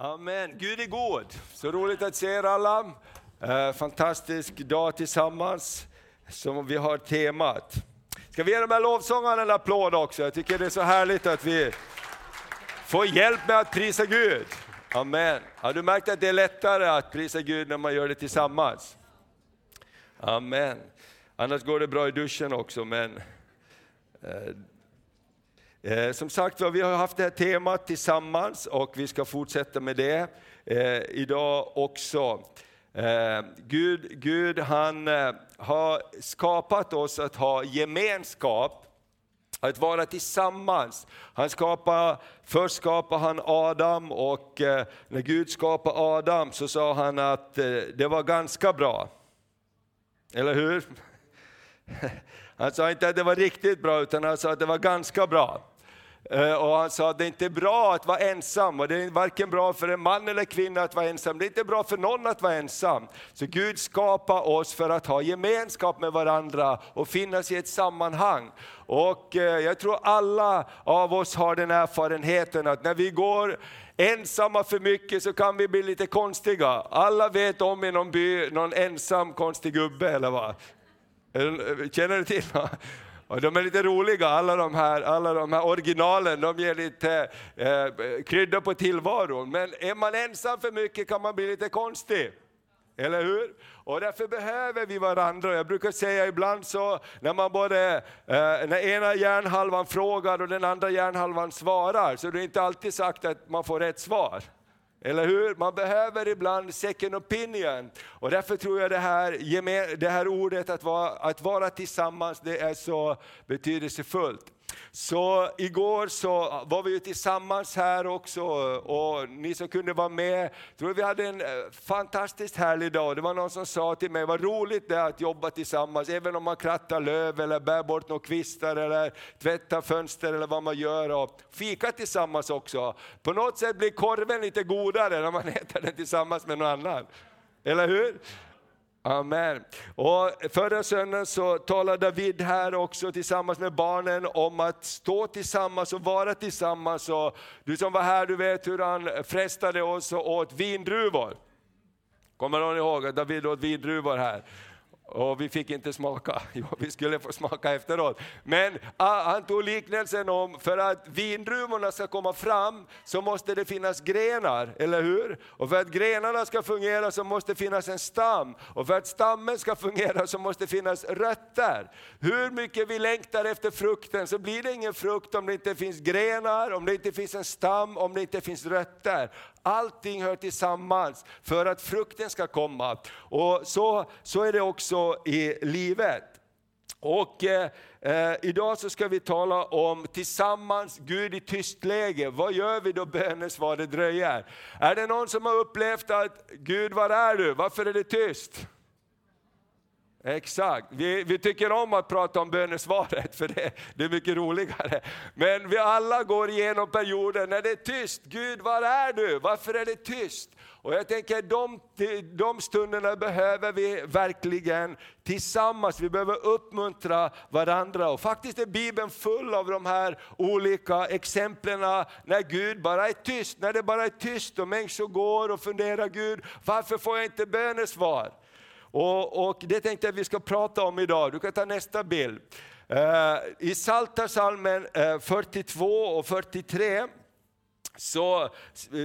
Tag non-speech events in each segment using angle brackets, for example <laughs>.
Amen. Gud är god. Så roligt att se er alla. Eh, fantastisk dag tillsammans som vi har temat. Ska vi ge de här lovsångarna en applåd också? Jag tycker det är så härligt att vi får hjälp med att prisa Gud. Amen. Har du märkt att det är lättare att prisa Gud när man gör det tillsammans? Amen. Annars går det bra i duschen också, men eh, eh, som sagt vi har haft det här temat tillsammans och vi ska fortsätta med det eh, idag också. Eh, Gud, Gud han eh, har skapat oss att ha gemenskap, att vara tillsammans. Han skapade, först skapade han Adam och eh, när Gud skapade Adam så sa han att eh, det var ganska bra. Eller hur? <laughs> Han sa inte att det var riktigt bra, utan han sa att det var ganska bra. Eh, och han sa att det är inte bra att vara ensam, och det är varken bra för en man eller kvinna att vara ensam. Det är inte bra för någon att vara ensam. Så Gud skapar oss för att ha gemenskap med varandra och finnas i ett sammanhang. Och eh, jag tror alla av oss har den erfarenheten att när vi går ensamma för mycket så kan vi bli lite konstiga. Alla vet om i någon by någon ensam konstig gubbe eller vad? Känner du till? Och de är lite roliga, alla de här, alla de här originalen, de ger lite eh, krydda på tillvaron. Men är man ensam för mycket kan man bli lite konstig. Eller hur? Och därför behöver vi varandra. Jag brukar säga ibland så när man både, eh, när ena hjärnhalvan frågar och den andra hjärnhalvan svarar, så det är inte alltid sagt att man får rätt svar. Eller hur? Man behöver ibland second opinion. Och därför tror jag det här, det här ordet att vara, att vara tillsammans, det är så betydelsefullt. Så igår så var vi ju tillsammans här också och ni som kunde vara med, tror vi hade en eh, fantastiskt härlig dag. Det var någon som sa till mig, vad roligt det är att jobba tillsammans, även om man krattar löv eller bär bort några kvistar eller tvättar fönster eller vad man gör. Och fika tillsammans också. På något sätt blir korven lite godare när man <laughs> äter den tillsammans med någon annan. Eller hur? Amen. Och förra söndagen så talade David här också tillsammans med barnen om att stå tillsammans och vara tillsammans. Och du som var här, du vet hur han frestade oss och åt vindruvor. Kommer någon ihåg att David åt vindruvor här? Och vi fick inte smaka, <laughs> jo, vi skulle få smaka efteråt. Men ah, han tog liknelsen om, för att vindruvorna ska komma fram så måste det finnas grenar, eller hur? Och för att grenarna ska fungera så måste det finnas en stam. Och för att stammen ska fungera så måste det finnas rötter. Hur mycket vi längtar efter frukten så blir det ingen frukt om det inte finns grenar, om det inte finns en stam, om det inte finns rötter. Allting hör tillsammans för att frukten ska komma. Och så, så är det också i livet. Och eh, eh, idag så ska vi tala om tillsammans, Gud i tyst läge. Vad gör vi då bönesvaret dröjer? Är det någon som har upplevt att Gud, var är du? Varför är det tyst? Exakt, vi, vi tycker om att prata om bönesvaret för det, det är mycket roligare. Men vi alla går igenom perioder när det är tyst. Gud, var är du? Varför är det tyst? Och jag tänker de, de stunderna behöver vi verkligen tillsammans, vi behöver uppmuntra varandra. Och faktiskt är Bibeln full av de här olika exemplen när Gud bara är tyst, när det bara är tyst och människor går och funderar, Gud varför får jag inte bönesvar? Och, och det tänkte jag att vi ska prata om idag. Du kan ta nästa bild. Uh, I Psaltarpsalmen uh, eh, 42 och 43 så eh,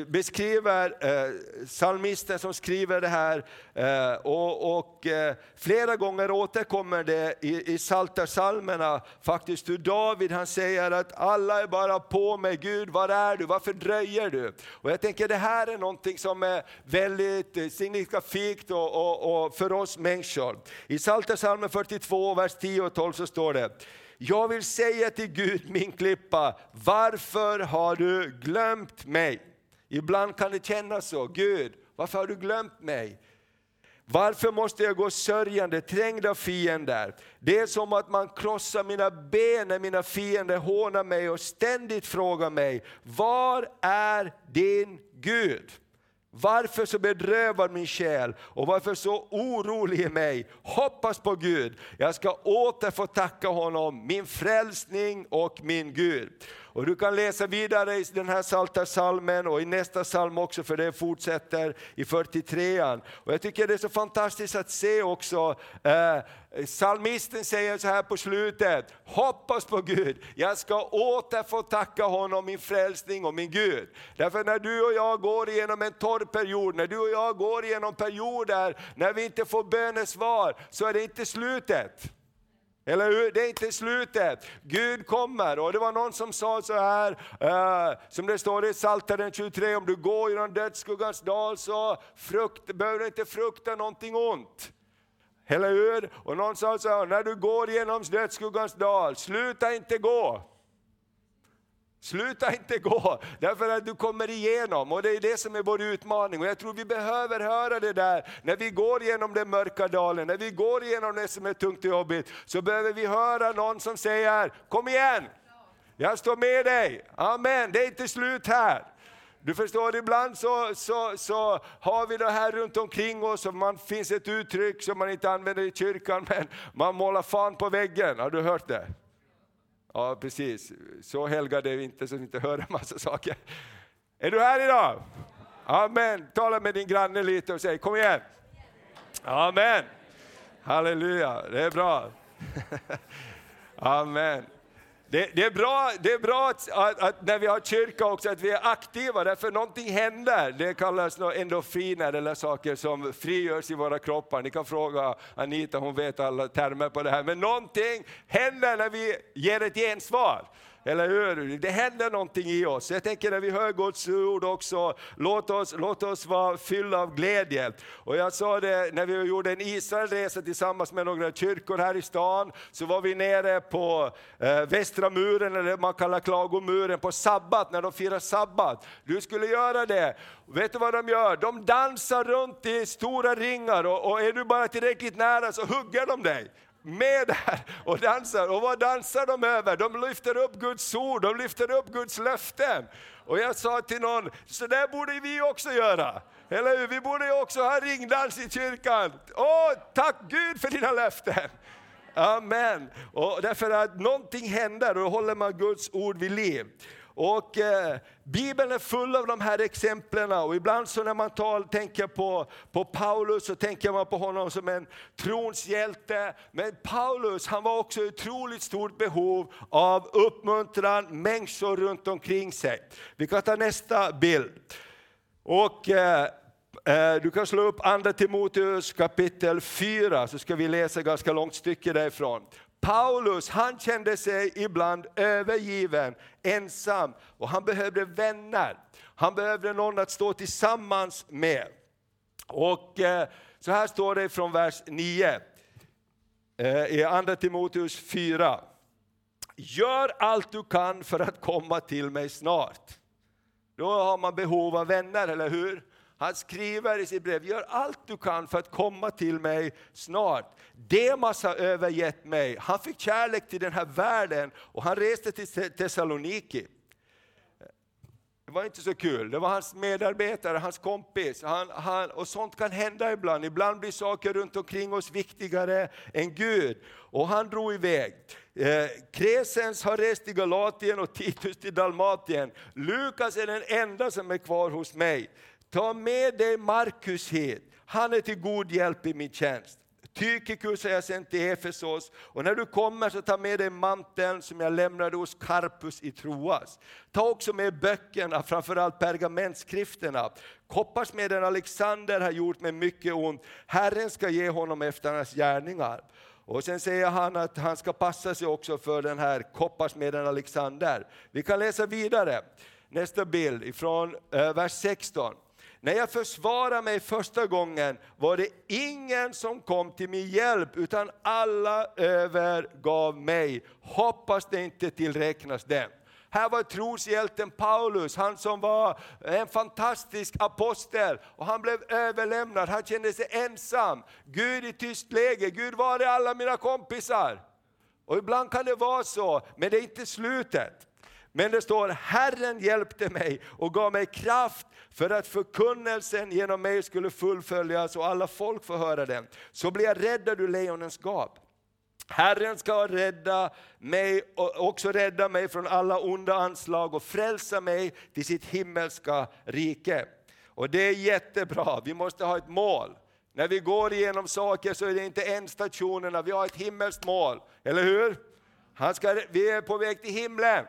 beskriver eh, psalmisten som skriver det här, eh, och, och eh, flera gånger återkommer det i, i Psaltarpsalmerna faktiskt hur David han säger att alla är bara på mig, Gud var är du, varför dröjer du? Och jag tänker det här är någonting som är väldigt eh, signifikativt och, och, och för oss människor. I Psaltarpsalmen 42, vers 10 och 12 så står det, jag vill säga till Gud, min klippa, varför har du glömt mig? Ibland kan det kännas så, Gud, varför har du glömt mig? Varför måste jag gå sörjande, trängd av fiender? Det är som att man krossar mina ben när mina fiender hånar mig och ständigt frågar mig, var är din Gud? Varför så bedrövad min själ och varför så orolig i mig? Hoppas på Gud, jag ska åter få tacka honom, min frälsning och min Gud. Och du kan läsa vidare i den här psaltarpsalmen salmen och i nästa psalm också, för det fortsätter i 43an. Och jag tycker det är så fantastiskt att se också, eh, psalmisten säger så här på slutet, hoppas på Gud, jag ska åter få tacka honom min frälsning och min Gud. Därför när du och jag går igenom en torr period, när du och jag går igenom perioder när vi inte får bönesvar, så är det inte slutet. Eller hur? Det är inte slutet. Gud kommer. Och det var någon som sa så här, eh, som det står i Psaltaren 23, om du går genom dödsskuggans dal så frukt, behöver du inte frukta någonting ont. Eller hur? Och någon sa så här, när du går genom dödsskuggans dal, sluta inte gå. Sluta inte gå, därför att du kommer igenom. Och det är det som är vår utmaning. Och jag tror vi behöver höra det där, när vi går genom den mörka dalen, när vi går igenom det som är tungt och jobbigt, så behöver vi höra någon som säger, kom igen! Jag står med dig, amen, det är inte slut här. Du förstår, ibland så, så, så har vi det här runt omkring oss, och man finns ett uttryck som man inte använder i kyrkan, men man målar fan på väggen, har du hört det? Ja, precis. Så helgade är vi inte så vi inte hör en massa saker. Är du här idag? Amen. Tala med din granne lite och säg kom igen. Amen. Halleluja, det är bra. <laughs> Amen. Det, det, är bra, det är bra att, att, att, när vi har kyrka också att vi är aktiva, därför någonting händer. Det kallas endorfiner eller saker som frigörs i våra kroppar. Ni kan fråga Anita, hon vet alla termer på det här. Men någonting händer när vi ger ett gensvar. Eller hur? Det händer någonting i oss. Jag tänker när vi hör Guds ord också, låt oss, låt oss vara fyllda av glädje. Och jag sa det när vi gjorde en Israelresa tillsammans med några kyrkor här i stan, så var vi nere på eh, västra muren, eller man kallar klagomuren, på sabbat, när de firar sabbat. Du skulle göra det. Vet du vad de gör? De dansar runt i stora ringar och, och är du bara tillräckligt nära så hugger de dig med där och dansar. Och vad dansar de över? De lyfter upp Guds ord, de lyfter upp Guds löften. Och jag sa till någon, så där borde vi också göra. Eller hur? Vi borde också ha ringdans i kyrkan. Åh, tack Gud för dina löften! Amen. Och därför att någonting händer och då håller man Guds ord vid liv. Och eh, Bibeln är full av de här exemplen och ibland så när man tal, tänker på, på Paulus så tänker man på honom som en trons hjälte. Men Paulus han var också i otroligt stort behov av uppmuntran, människor runt omkring sig. Vi kan ta nästa bild. Och eh, eh du kan slå upp Andra Timoteus kapitel 4 så ska vi läsa ett ganska långt stycke därifrån. Paulus han kände sig ibland övergiven, ensam och han behövde vänner. Han behövde någon att stå tillsammans med. Och eh, så här står det från vers 9 eh, i Andra Timoteus 4. Gör allt du kan för att komma till mig snart. Då har man behov av vänner, eller hur? Han skriver i sitt brev, gör allt du kan för att komma till mig snart. Demas har övergett mig, han fick kärlek till den här världen och han reste till Thessaloniki. Det var inte så kul, det var hans medarbetare, hans kompis. Han, han, och sånt kan hända ibland, ibland blir saker runt omkring oss viktigare än Gud. Och han drog iväg. Eh, Kresens har rest till Galatien och Titus till Dalmatien. Lukas är den enda som är kvar hos mig. Ta med dig Markus hit, han är till god hjälp i min tjänst. Tykikus har jag sänt till Efesos och när du kommer så ta med dig manteln som jag lämnade hos Karpus i Troas. Ta också med böckerna, framförallt pergamentskrifterna. Kopparsmeden Alexander har gjort mig mycket ont, Herren ska ge honom efter hans gärningar. Och sen säger han att han ska passa sig också för den här kopparsmeden Alexander. Vi kan läsa vidare. Nästa bild ifrån eh, vers 16. När jag försvarade mig första gången var det ingen som kom till min hjälp, utan alla övergav mig. Hoppas det inte tillräknas dem. Här var troshjälten Paulus, han som var en fantastisk apostel. Och han blev överlämnad, han kände sig ensam. Gud i tyst läge, Gud var är alla mina kompisar? Och ibland kan det vara så, men det är inte slutet. Men det står, Herren hjälpte mig och gav mig kraft för att förkunnelsen genom mig skulle fullföljas och alla folk få höra den. Så blev jag räddad ur lejonens gap. Herren ska rädda mig och också rädda mig från alla onda anslag och frälsa mig till sitt himmelska rike. Och det är jättebra, vi måste ha ett mål. När vi går igenom saker så är det inte en stationerna, vi har ett himmelskt mål, eller hur? Han ska, vi är på väg till himlen.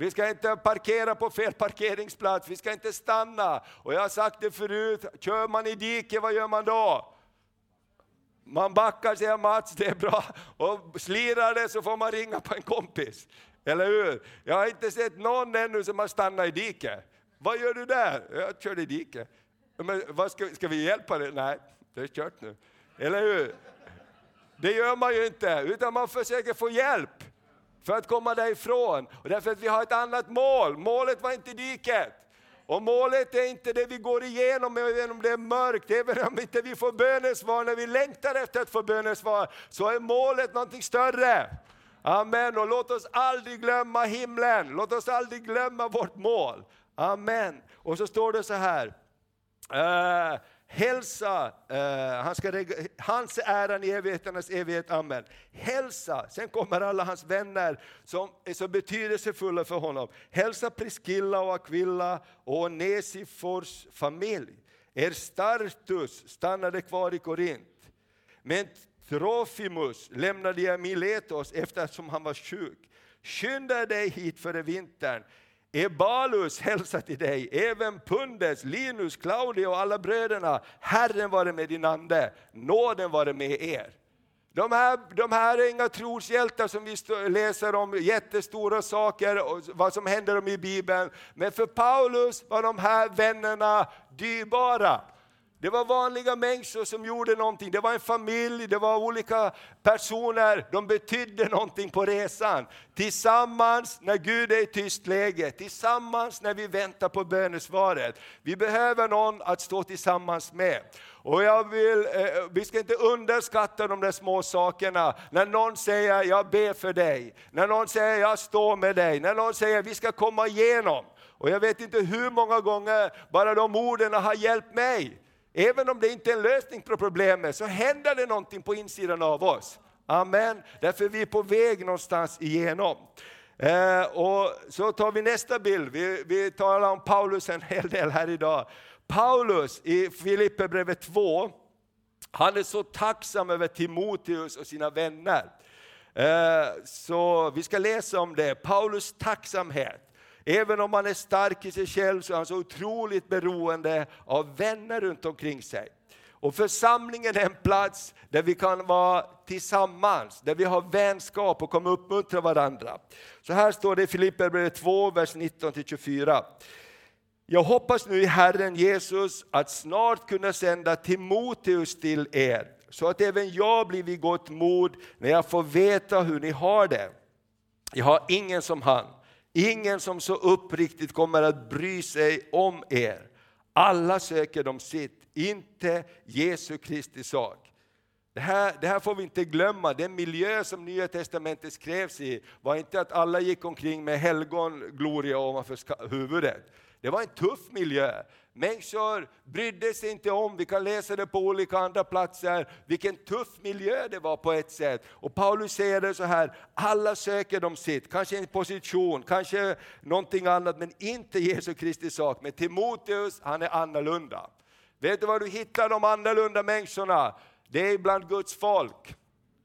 Vi ska inte parkera på fel parkeringsplats, vi ska inte stanna. Och jag har sagt det förut, kör man i diket, vad gör man då? Man backar, säger Mats, det är bra. Och slirar det så får man ringa på en kompis. Eller hur? Jag har inte sett någon ännu som har stannat i diket. Vad gör du där? Jag körde i diket. Men vad ska, ska vi hjälpa dig? Nej, det är kört nu. Eller hur? Det gör man ju inte, utan man försöker få hjälp för att komma därifrån. Och därför att vi har ett annat mål. Målet var inte diket. Och målet är inte det vi går igenom, även om det är mörkt, även om inte vi får bönesvar, när vi längtar efter att få bönesvar, så är målet någonting större. Amen, och låt oss aldrig glömma himlen, låt oss aldrig glömma vårt mål. Amen. Och så står det så här, uh, hälsa, eh, han ska hans äran i evigheternas evighet, amen. Hälsa, sen kommer alla hans vänner som är så betydelsefulla för honom. Hälsa Priskilla och Aquilla och Onesifors familj. Er Startus stannade kvar i Korint. Men Trofimus lämnade jag Miletos eftersom han var sjuk. Skynda dig hit före vintern. Ebalus hälsar till dig, även Pundes, Linus, Claudio och alla bröderna. Herren vare med din ande, nåden vare med er. De här, de här är inga troshjältar som vi läser om jättestora saker, och vad som händer dem i Bibeln. Men för Paulus var de här vännerna dyrbara. Det var vanliga människor som gjorde någonting. Det var en familj, det var olika personer. De betydde någonting på resan. Tillsammans när Gud är i tyst läge, tillsammans när vi väntar på bönesvaret. Vi behöver någon att stå tillsammans med. Och jag vill, eh, vi ska inte underskatta de där små sakerna. När någon säger jag ber för dig, när någon säger jag står med dig, när någon säger vi ska komma igenom. Och jag vet inte hur många gånger bara de orden har hjälpt mig. Även om det inte är en lösning på problemet så händer det någonting på insidan av oss. Amen. Därför är vi på väg någonstans igenom. Eh, och så tar vi nästa bild. Vi, vi talar om Paulus en hel del här idag. Paulus i Filipperbrevet 2, han är så tacksam över Timoteus och sina vänner. Eh, så vi ska läsa om det, Paulus tacksamhet. Även om han är stark i sig själv så är han så otroligt beroende av vänner runt omkring sig. Och församlingen är en plats där vi kan vara tillsammans, där vi har vänskap och kommer uppmuntra varandra. Så här står det i Filipperbrevet 2, vers 19-24. Jag hoppas nu i Herren Jesus att snart kunna sända Timoteus till er, så att även jag blir vid gott mod när jag får veta hur ni har det. Jag har ingen som han Ingen som så uppriktigt kommer att bry sig om er. Alla söker de sitt, inte Jesu Kristi sak. Det här, det här får vi inte glömma, den miljö som Nya Testamentet skrevs i var inte att alla gick omkring med helgongloria ovanför huvudet. Det var en tuff miljö. Människor brydde sig inte om, vi kan läsa det på olika andra platser, vilken tuff miljö det var på ett sätt. Och Paulus säger det så här, alla söker de sitt, kanske en position, kanske någonting annat, men inte Jesu Kristi sak. Men Timoteus, han är annorlunda. Vet du var du hittar de annorlunda människorna? Det är bland Guds folk.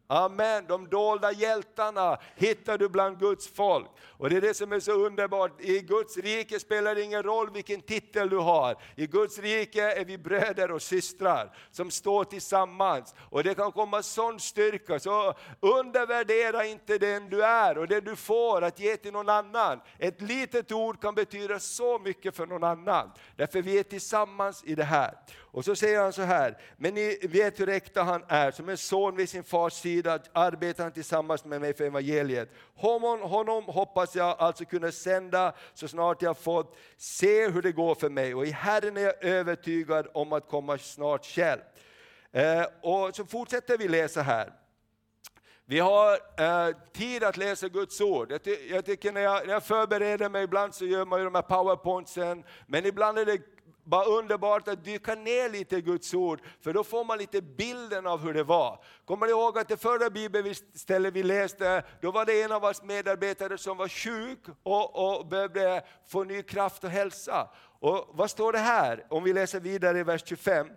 Amen, de dolda hjältarna hittar du bland Guds folk. Och det är det som är så underbart, i Guds rike spelar det ingen roll vilken titel du har. I Guds rike är vi bröder och systrar som står tillsammans. Och det kan komma sån styrka, så undervärdera inte den du är och det du får att ge till någon annan. Ett litet ord kan betyda så mycket för någon annan. Därför vi är tillsammans i det här. Och så säger han så här, men ni vet hur äkta han är, som en son vid sin fars sida arbetar han tillsammans med mig för evangeliet. Honom, honom hoppas jag alltså kunna sända så snart jag fått se hur det går för mig och i Herren är jag övertygad om att komma snart själv. Eh, och så fortsätter vi läsa här. Vi har eh, tid att läsa Guds ord. Jag, ty jag tycker när jag, när jag, förbereder mig, ibland så gör man ju de här powerpointsen, men ibland är det bara underbart att dyka ner lite i Guds ord, för då får man lite bilden av hur det var. Kommer ni ihåg att det förra bibelstället vi läste, då var det en av oss medarbetare som var sjuk och, och behövde få ny kraft och hälsa. Och vad står det här, om vi läser vidare i vers 25?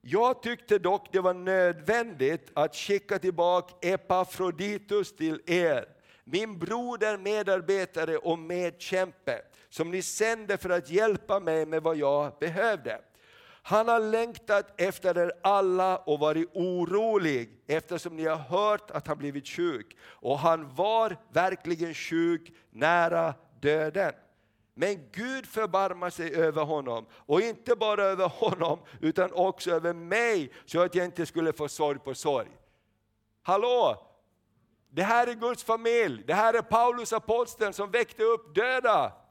Jag tyckte dock det var nödvändigt att skicka tillbaka Epafroditus till er, min broder, medarbetare och medkämpe, som ni sände för att hjälpa mig med vad jag behövde. Han har längtat efter er alla och varit orolig eftersom ni har hört att han blivit sjuk. Och han var verkligen sjuk, nära döden. Men Gud förbarmar sig över honom, och inte bara över honom, utan också över mig, så att jag inte skulle få sorg på sorg. Hallå! Det här är Guds familj, det här är Paulus aposteln som väckte upp döda.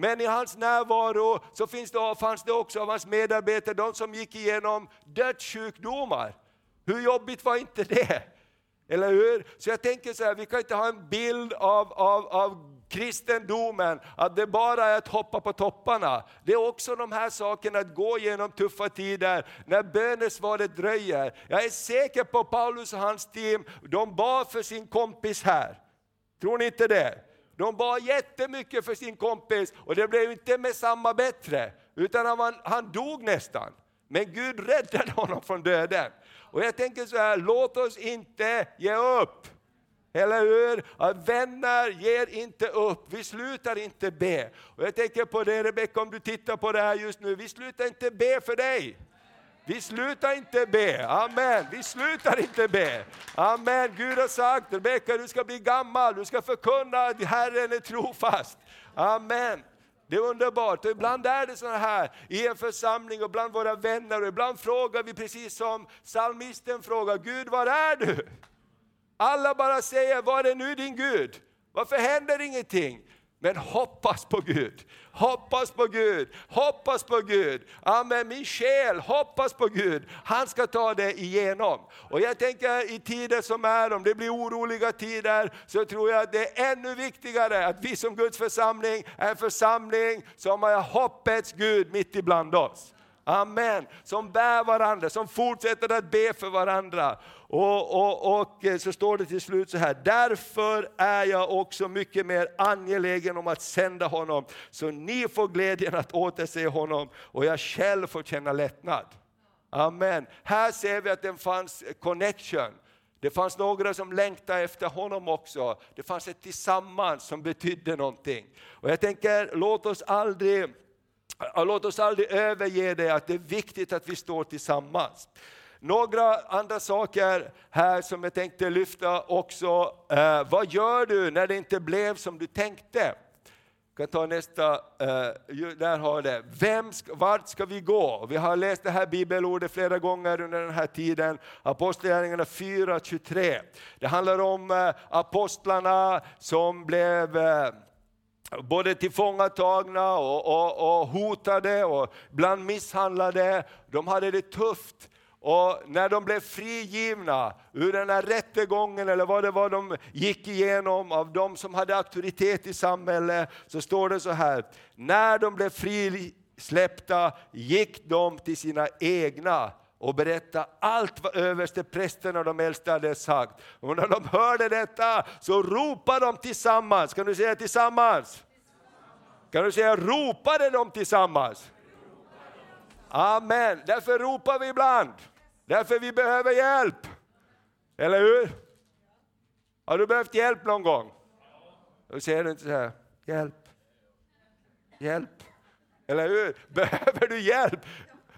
Men i hans närvaro så finns det, fanns det också av hans medarbetare, de som gick igenom dödssjukdomar. Hur jobbigt var inte det? Eller hur? Så jag tänker så här, vi kan inte ha en bild av, av, av kristendomen, att det bara är att hoppa på topparna. Det är också de här sakerna, att gå igenom tuffa tider, när bönesvaret dröjer. Jag är säker på Paulus och hans team, de bad för sin kompis här. Tror ni inte det? De bad jättemycket för sin kompis och det blev inte med samma bättre, utan han, han dog nästan. Men Gud räddade honom från döden. Och jag tänker så här, låt oss inte ge upp. Eller hur? Att vänner ger inte upp, vi slutar inte be. Och jag tänker på det Rebecka, om du tittar på det här just nu, vi slutar inte be för dig. Vi slutar inte be, amen. Vi slutar inte be. Amen. Gud har sagt, Rebecka du ska bli gammal, du ska förkunna att Herren är trofast. Amen. Det är underbart. Och ibland är det så här i en församling och bland våra vänner. Och ibland frågar vi precis som psalmisten frågar, Gud var är du? Alla bara säger, var är nu din Gud? Varför händer ingenting? Men hoppas på Gud, hoppas på Gud, hoppas på Gud. Amen, min själ, hoppas på Gud. Han ska ta det igenom. Och jag tänker i tider som är, om det blir oroliga tider, så tror jag att det är ännu viktigare att vi som Guds församling är en församling som har hoppets Gud mitt ibland oss. Amen. Som bär varandra, som fortsätter att be för varandra. Och, och, och eh, så står det till slut så här, därför är jag också mycket mer angelägen om att sända honom, så ni får glädjen att återse honom och jag själv får känna lättnad. Amen. Här ser vi att det fanns connection. Det fanns några som längtade efter honom också. Det fanns ett tillsammans som betydde någonting. Och jag tänker, låt oss aldrig Låt oss aldrig överge det, att det är viktigt att vi står tillsammans. Några andra saker här som jag tänkte lyfta också. Eh, vad gör du när det inte blev som du tänkte? Kan ta nästa, eh, där har det. Vem ska, vart ska vi gå? Vi har läst det här bibelordet flera gånger under den här tiden. Apostlagärningarna 4.23. Det handlar om eh, apostlarna som blev eh, både tillfångatagna och, och, och hotade och ibland misshandlade. De hade det tufft. Och när de blev frigivna ur den här rättegången, eller vad det var de gick igenom, av de som hade auktoritet i samhället, så står det så här, när de blev frisläppta gick de till sina egna och berättade allt vad översteprästerna och de äldste hade sagt. Och när de hörde detta så ropade de tillsammans, kan du säga tillsammans? Kan du säga ropade de tillsammans? Amen. Därför ropar vi ibland. Därför vi behöver hjälp. Eller hur? Har du behövt hjälp någon gång? Då säger du inte så här, hjälp, hjälp. Eller hur? <laughs> Behöver du hjälp,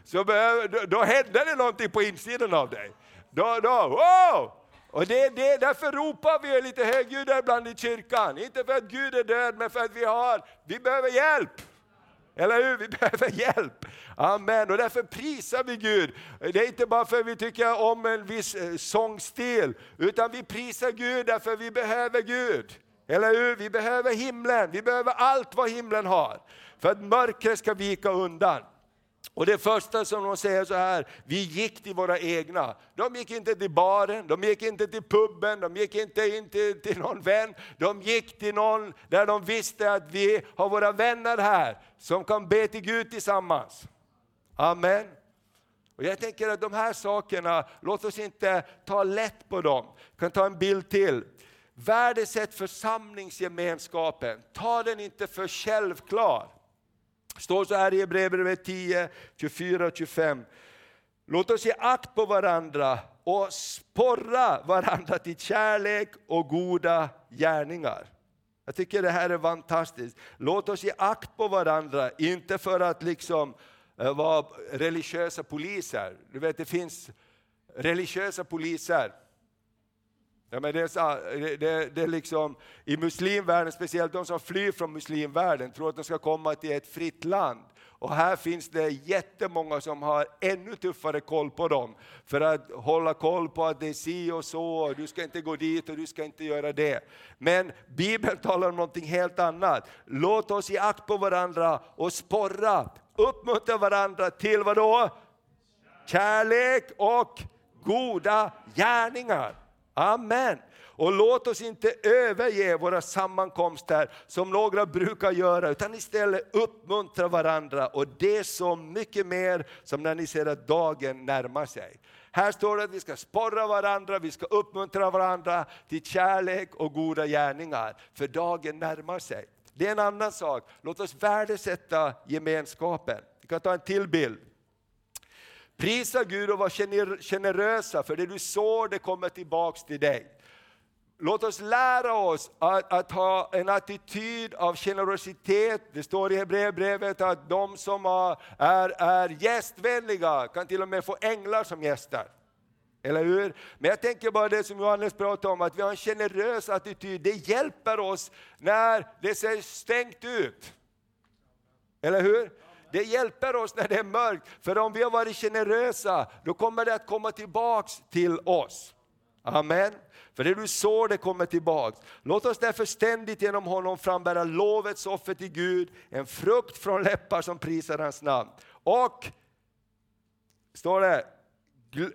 så behöver, då, då händer det någonting på insidan av dig. Då, då, wow! Och det, det, därför ropar vi lite högljudda ibland i kyrkan. Inte för att Gud är död, men för att vi har, vi behöver hjälp. Eller hur? Vi <laughs> behöver hjälp. Amen. Och därför prisar vi Gud. Det är inte bara för att vi tycker om en viss eh, sångstil, utan vi prisar Gud därför vi behöver Gud. Eller hur? Vi behöver himlen, vi behöver allt vad himlen har. För att mörkret ska vika undan. Och det första som de säger så här, vi gick till våra egna. De gick inte till baren, de gick inte till puben, de gick inte in till, till någon vän. De gick till någon där de visste att vi har våra vänner här som kan be till Gud tillsammans. Amen. Och jag tänker att de här sakerna, låt oss inte ta lätt på dem. Jag kan ta en bild till. Värdesätt församlingsgemenskapen, ta den inte för självklar. Det står så här i Hebreerbrevet 10, 24 och 25. Låt oss ge akt på varandra och sporra varandra till kärlek och goda gärningar. Jag tycker det här är fantastiskt. Låt oss ge akt på varandra, inte för att liksom eh, vara religiösa poliser. Du vet, det finns religiösa poliser Ja, men det, är, det, det är liksom, I muslimvärlden, speciellt de som flyr från muslimvärlden, tror att de ska komma till ett fritt land. Och här finns det jättemånga som har ännu tuffare koll på dem, för att hålla koll på att det är si och så, och du ska inte gå dit och du ska inte göra det. Men Bibeln <laughs> talar om någonting helt annat. Låt oss ge akt på varandra och sporra, uppmuntra varandra till vad då? Kärlek och goda gärningar. Amen. Och låt oss inte överge våra sammankomster som några brukar göra, utan istället uppmuntra varandra. Och det så mycket mer som när ni ser att dagen närmar sig. Här står det att vi ska sporra varandra, vi ska uppmuntra varandra till kärlek och goda gärningar, för dagen närmar sig. Det är en annan sak, låt oss värdesätta gemenskapen. Vi kan ta en till bild. Prisa Gud och var generösa, för det du sår det kommer tillbaks till dig. Låt oss lära oss att, att, ha en attityd av generositet. Det står i Hebreerbrevet att de som är, är gästvänliga kan till och med få änglar som gäster. Eller hur? Men jag tänker bara det som Johannes pratade om, att vi har en generös attityd. Det hjälper oss när det ser stängt ut. Eller hur? Det hjälper oss när det är mörkt, för om vi har varit generösa, då kommer det att komma tillbaks till oss. Amen. För det du sår, det kommer tillbaks. Låt oss därför ständigt genom honom frambära lovets offer till Gud, en frukt från läppar som prisar hans namn. Och, står det,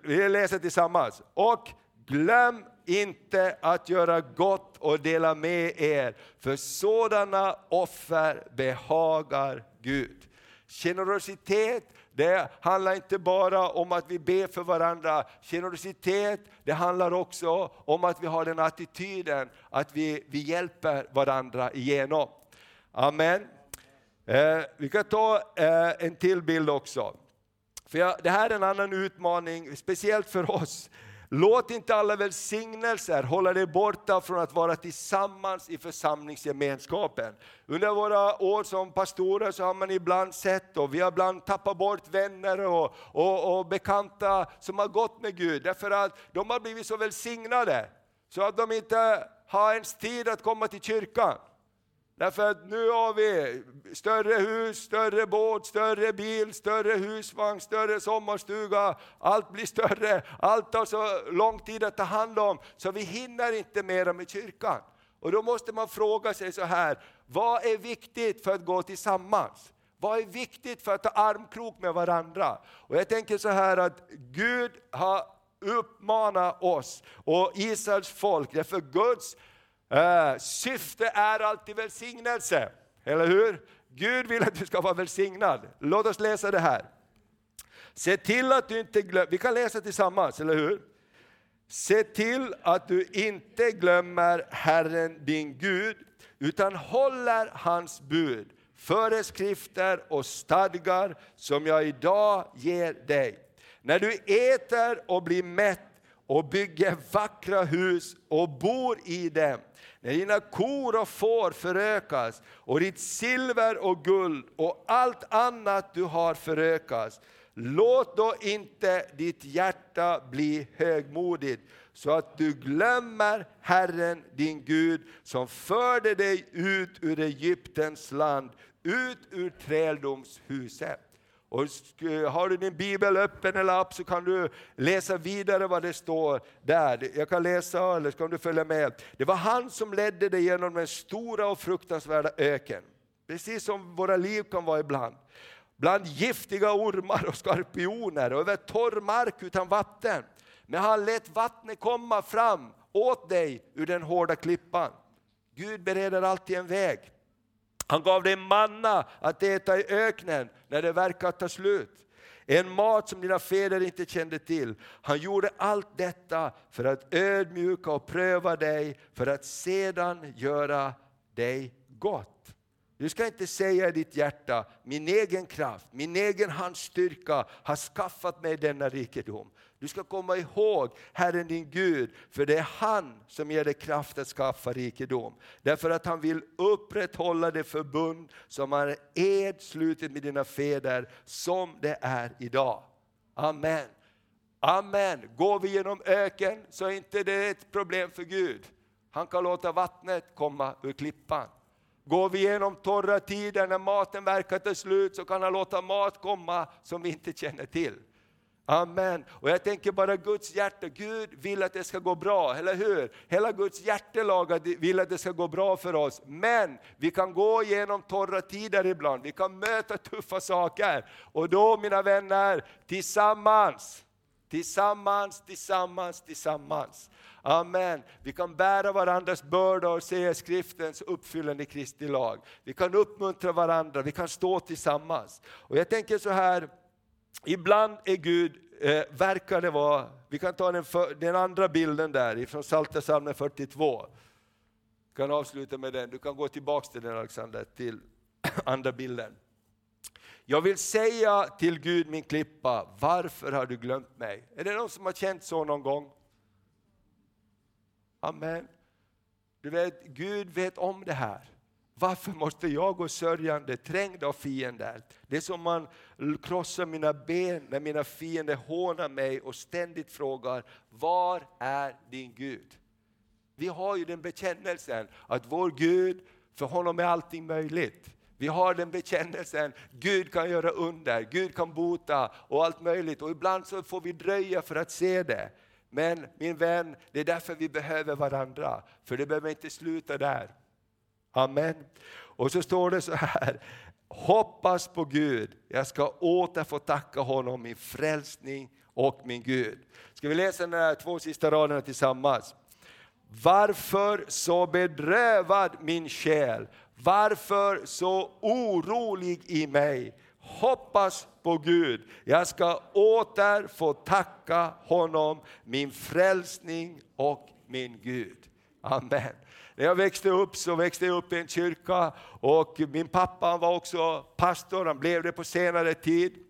vi läser tillsammans, och glöm inte att göra gott och dela med er, för sådana offer behagar Gud. Generositet, det handlar inte bara om att vi ber för varandra. Generositet, det handlar också om att vi har den attityden att vi, vi hjälper varandra igenom. Amen. Eh, vi kan ta eh, en till bild också. För jag, det här är en annan utmaning, speciellt för oss Låt inte alla välsignelser hålla dig borta från att vara tillsammans i församlingsgemenskapen. Under våra år som pastorer så har man ibland sett, och vi har ibland tappat bort vänner och, och, och bekanta som har gått med Gud, därför att de har blivit så välsignade, så att de inte har ens tid att komma till kyrkan. Därför att nu har vi större hus, större båt, större bil, större husvagn, större sommarstuga. Allt blir större, allt tar så lång tid att ta hand om, så vi hinner inte mera med kyrkan. Och då måste man fråga sig så här, vad är viktigt för att gå tillsammans? Vad är viktigt för att ta armkrok med varandra? Och jag tänker så här att Gud har uppmanat oss och Israels folk, därför Guds Uh, syfte är alltid välsignelse, eller hur? Gud vill att du ska vara välsignad. Låt oss läsa det här. Se till att du inte glömmer, vi kan läsa tillsammans, eller hur? Se till att du inte glömmer Herren din Gud, utan håller hans bud, föreskrifter och stadgar som jag idag ger dig. När du äter och blir mätt och bygger vackra hus och bor i dem, när dina kor och får förökas och ditt silver och guld och allt annat du har förökas, låt då inte ditt hjärta bli högmodigt så att du glömmer Herren din Gud som förde dig ut ur Egyptens land, ut ur träldomshuset. Och har du din bibel öppen eller app så kan du läsa vidare vad det står där. Jag kan läsa eller så kan du följa med. Det var han som ledde dig genom den stora och fruktansvärda öken. Precis som våra liv kan vara ibland. bland giftiga ormar och skorpioner och över torr mark utan vatten. Men han lät vattnet komma fram åt dig ur den hårda klippan. Gud bereder alltid en väg. Han gav dig manna att äta i öknen när det verkar ta slut. En mat som dina fäder inte kände till. Han gjorde allt detta för att ödmjuka och pröva dig, för att sedan göra dig gott. Du ska inte säga i ditt hjärta, min egen kraft, min egen handstyrka har skaffat mig denna rikedom. Du ska komma ihåg Herren din Gud, för det är han som ger dig kraft att skaffa rikedom. Därför att han vill upprätthålla det förbund som han ed slutit med dina fäder, som det är idag. Amen. Amen. Går vi genom öken så är inte det ett problem för Gud. Han kan låta vattnet komma ur klippan. Går vi igenom torra tider när maten verkar ta slut så kan han låta mat komma som vi inte känner till. Amen. Och jag tänker bara Guds hjärta, Gud vill att det ska gå bra, eller hur? Hela Guds hjärtelag vill att det ska gå bra för oss. Men vi kan gå igenom torra tider ibland, vi kan möta tuffa saker. Och då mina vänner, tillsammans, tillsammans, tillsammans, tillsammans Amen. Vi kan bära varandras bördor och se skriftens uppfyllande Kristi lag. Vi kan uppmuntra varandra, vi kan stå tillsammans. Och jag tänker så här, ibland är Gud, eh, verkar det vara, vi kan ta den, för, den andra bilden där från Psaltarpsalmen 42. Du kan avsluta med den, du kan gå tillbaks till den Alexander, till <clears throat> andra bilden. Jag vill säga till Gud min klippa, varför har du glömt mig? Är det någon som har känt så någon gång? Amen. Du vet, Gud vet om det här. Varför måste jag gå sörjande, trängd av fiender? Det är som man krossar mina ben när mina fiender hånar mig och ständigt frågar, var är din Gud? Vi har ju den bekännelsen att vår Gud, för honom är allting möjligt. Vi har den bekännelsen, Gud kan göra under, Gud kan bota och allt möjligt. Och ibland så får vi dröja för att se det. Men min vän, det är därför vi behöver varandra, för det behöver inte sluta där. Amen. Och så står det så här, hoppas på Gud, jag ska åter få tacka honom, min frälsning och min Gud. Ska vi läsa de här två sista raderna tillsammans? Varför så bedrövad min själ? Varför så orolig i mig? hoppas på Gud. Jag ska åter få tacka honom, min frälsning och min Gud. Amen. När jag växte upp så växte jag upp i en kyrka och min pappa var också pastor, han blev det på senare tid.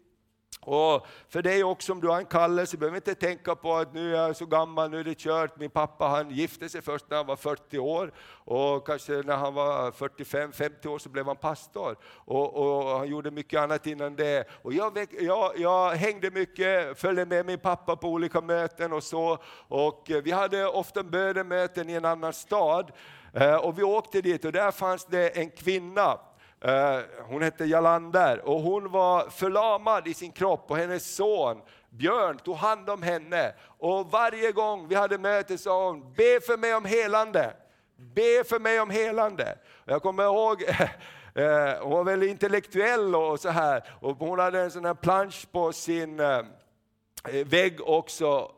Och för dig också om du har en kallelse, behöver inte tänka på att nu är jag så gammal, nu är det kört. Min pappa han gifte sig först när han var 40 år och kanske när han var 45-50 år så blev han pastor. Och, och, han gjorde mycket annat innan det. Och jag, jag, jag hängde mycket, följde med min pappa på olika möten och så. Och eh, vi hade ofta bönemöten i en annan stad. Eh, och vi åkte dit och där fanns det en kvinna Eh, hon hette Jalander och hon var förlamad i sin kropp och hennes son Björn tog hand om henne. Och varje gång vi hade möte sa hon, be för mig om helande. Be för mig om helande. Jag kommer ihåg <laughs> eh, hon var väldigt intellektuell och så här. Och hon hade en sån här plansch på sin eh, vägg också,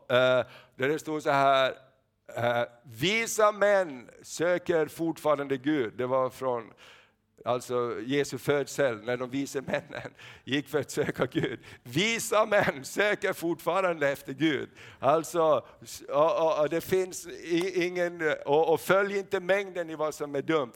där det stod så här, visa män söker fortfarande Gud. Det var från alltså Jesu födsel, när de vise männen gick för att söka Gud. Visa män söker fortfarande efter Gud. Alltså, och, och det finns ingen, och, och följ inte mängden i vad som är dumt.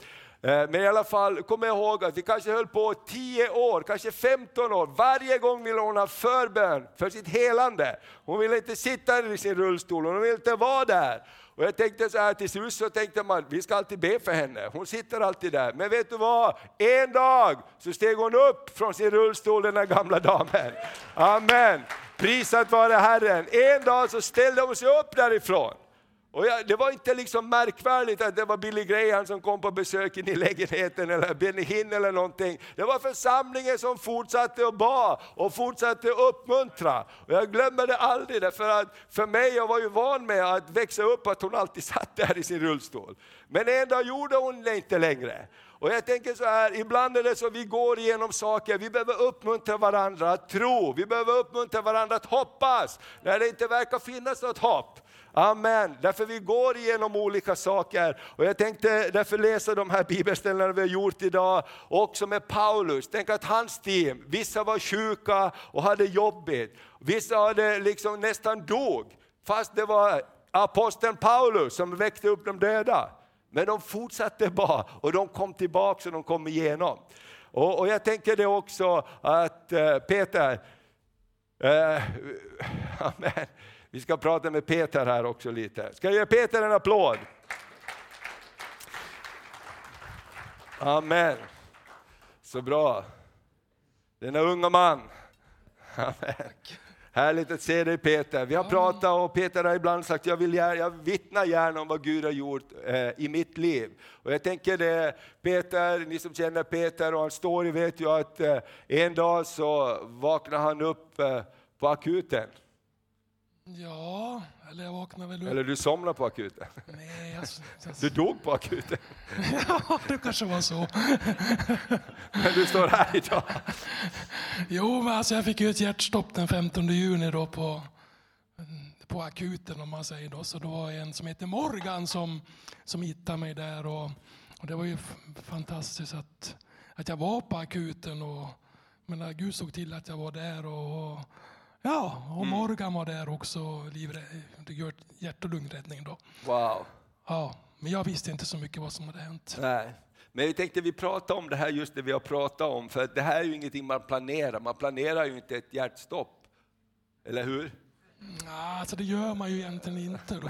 Eh, men i alla fall, kom ihåg att vi kanske höll på 10 år, kanske 15 år. Varje gång ville hon ha förbön för sitt helande. Hon ville inte sitta i sin rullstol, hon ville inte vara där. Och jag tänkte så här, till slut så tänkte man, vi ska alltid be för henne. Hon sitter alltid där. Men vet du vad? En dag så steg hon upp från sin rullstol, den där gamla damen. Amen. Prisat vare Herren. En dag så ställde hon sig upp därifrån. Och jag, det var inte liksom märkvärdigt att det var Billy Graham som kom på besök in i lägenheten eller Benny Hinn eller någonting. Det var församlingen som fortsatte att ba och fortsatte att uppmuntra. Och jag glömmer det aldrig därför att för mig, jag var ju van med att växa upp att hon alltid <laughs> satt där i sin rullstol. Men en dag gjorde hon det inte längre. Och jag tänker så här, ibland är det så att vi går igenom saker, vi behöver uppmuntra varandra att tro, vi behöver uppmuntra varandra att hoppas, när det inte verkar finnas något hopp. Amen. Därför vi går igenom olika saker. Och jag tänkte därför läsa de här bibelställena vi har gjort idag, också med Paulus. Tänk att hans team, vissa var sjuka och hade jobbigt. Vissa hade liksom nästan dog, fast det var aposteln Paulus som väckte upp de döda. Men de fortsatte bara och de kom tillbaka och de kom igenom. Och, och jag tänker det också att eh, Peter, Eh, <laughs> amen. Vi ska prata med Peter här också lite. Ska jag ge Peter en applåd? Amen. Så bra. Denna unga man. Amen. Härligt att se dig Peter. Vi har pratat och Peter har ibland sagt jag vill jag vittnar gärna om vad Gud har gjort eh, i mitt liv. Och jag tänker det, Peter, ni som känner Peter och hans story vet ju att eh, en dag så vaknade han upp eh, på akuten. Ja, eller jag vaknade väl upp. Eller du somnade på akuten. Nej, jag, <laughs> jag, Du dog på akuten. <laughs> ja, det kanske var så. <laughs> Men du står här idag. Jo, men alltså jag fick ju ett hjärtstopp den 15 juni då på, på akuten om man säger då. Så det var en som heter Morgan som, som hittade mig där och, och det var ju fantastiskt att, att jag var på akuten och men Gud såg till att jag var där och, och ja, och Morgan var där också, livrä- det gör hjärt och lungräddning då. Wow. Ja, men jag visste inte så mycket vad som hade hänt. Nej. Men jag tänkte vi prata om det här just det vi har pratat om, för det här är ju ingenting man planerar. Man planerar ju inte ett hjärtstopp. Eller hur? Ja, alltså det gör man ju egentligen inte då.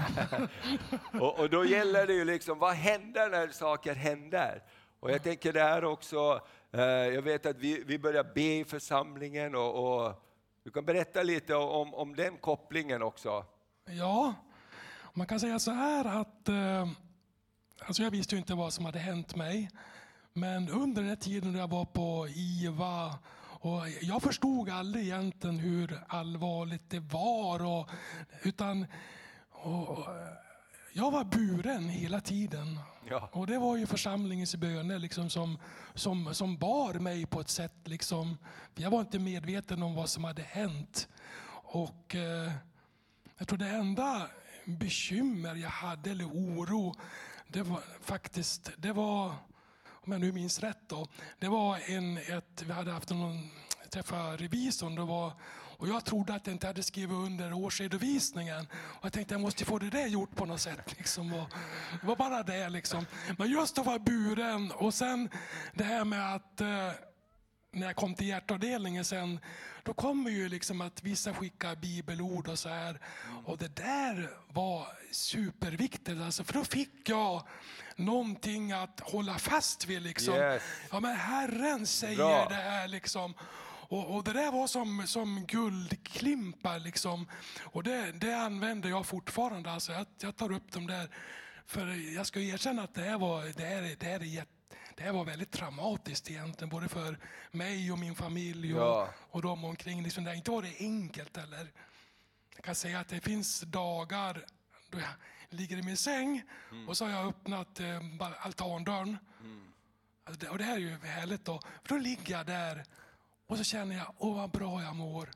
<laughs> Och, och då gäller det ju liksom, vad händer när saker händer? Och jag tänker det här också, eh, jag vet att vi, vi börjar be i församlingen och, och du kan berätta lite om, om den kopplingen också. Ja, man kan säga så här att eh, alltså jag visste ju inte vad som hade hänt mig. Men under den här tiden när jag var på IVA och jag förstod aldrig egentligen hur allvarligt det var. Och, utan och, och, jag var buren hela tiden. Ja. Och det var ju församlingens böner liksom som, som, som bar mig på ett sätt. Liksom. Jag var inte medveten om vad som hade hänt. Och eh, jag tror det enda bekymmer jag hade, eller oro, det var faktiskt, det var, om jag nu minns rätt då, det var en, ett, vi hade haft någon, träffa revisorn, det var, och jag trodde att jag inte hade skrivit under årsredovisningen. Och jag tänkte jag måste få det där gjort på något sätt. <laughs> Liksom. Och det var bara det liksom. Men just att vara buren och sen det här med att eh, när jag kom till hjärtavdelningen sen, då kommer ju liksom att vissa skickar bibelord och så här. Och det där var superviktigt, alltså, för då fick jag någonting att hålla fast vid. Liksom. Yes. Ja, men Herren säger Bra. det här. Liksom. Och, och det där var som, som guldklimpar. Liksom. Och det, det använder jag fortfarande. Alltså, jag, jag tar upp dem där. För jag ska erkänna att det här var, det här, det här är jätte det här var väldigt traumatiskt egentligen, både för mig och min familj och, Ja. och de omkring. Liksom, det har inte varit enkelt. Eller. Jag kan säga att det finns dagar då jag ligger i min säng och så har jag öppnat eh, altandörren. Alltså det, och det här är ju härligt då. För då ligger jag där och så känner jag, åh vad bra jag mår.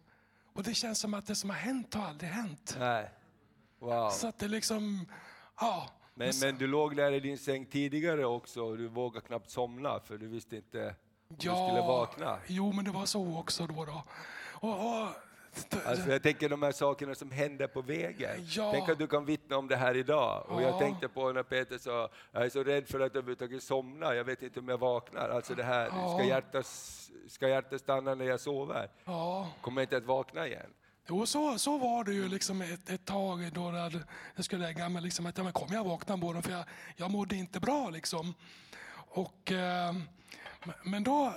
Och det känns som att det som har hänt har aldrig hänt. Nej. Wow. Så att det liksom, ja. Men, men du låg där i din säng tidigare också och du vågade knappt somna för du visste inte om du skulle vakna. Jo, men det var så också då. då. Och, och, Alltså jag tänker de här sakerna som händer på vägen. Ja. Tänk att du kan vittna om det här idag. Och jag Ja. tänkte på när Peter sa, jag är så rädd för att överhuvudtaget somna, jag vet inte om jag vaknar. Alltså det här, ska hjärtat, ska hjärtat stanna när jag sover? Kommer jag inte att vakna igen? Jo, så, så var det ju liksom ett, ett tag då hade- jag skulle lägga mig. Liksom, att, ja, men kommer jag vakna på morgonen? För jag, jag mådde inte bra. Liksom. Och, eh, men då,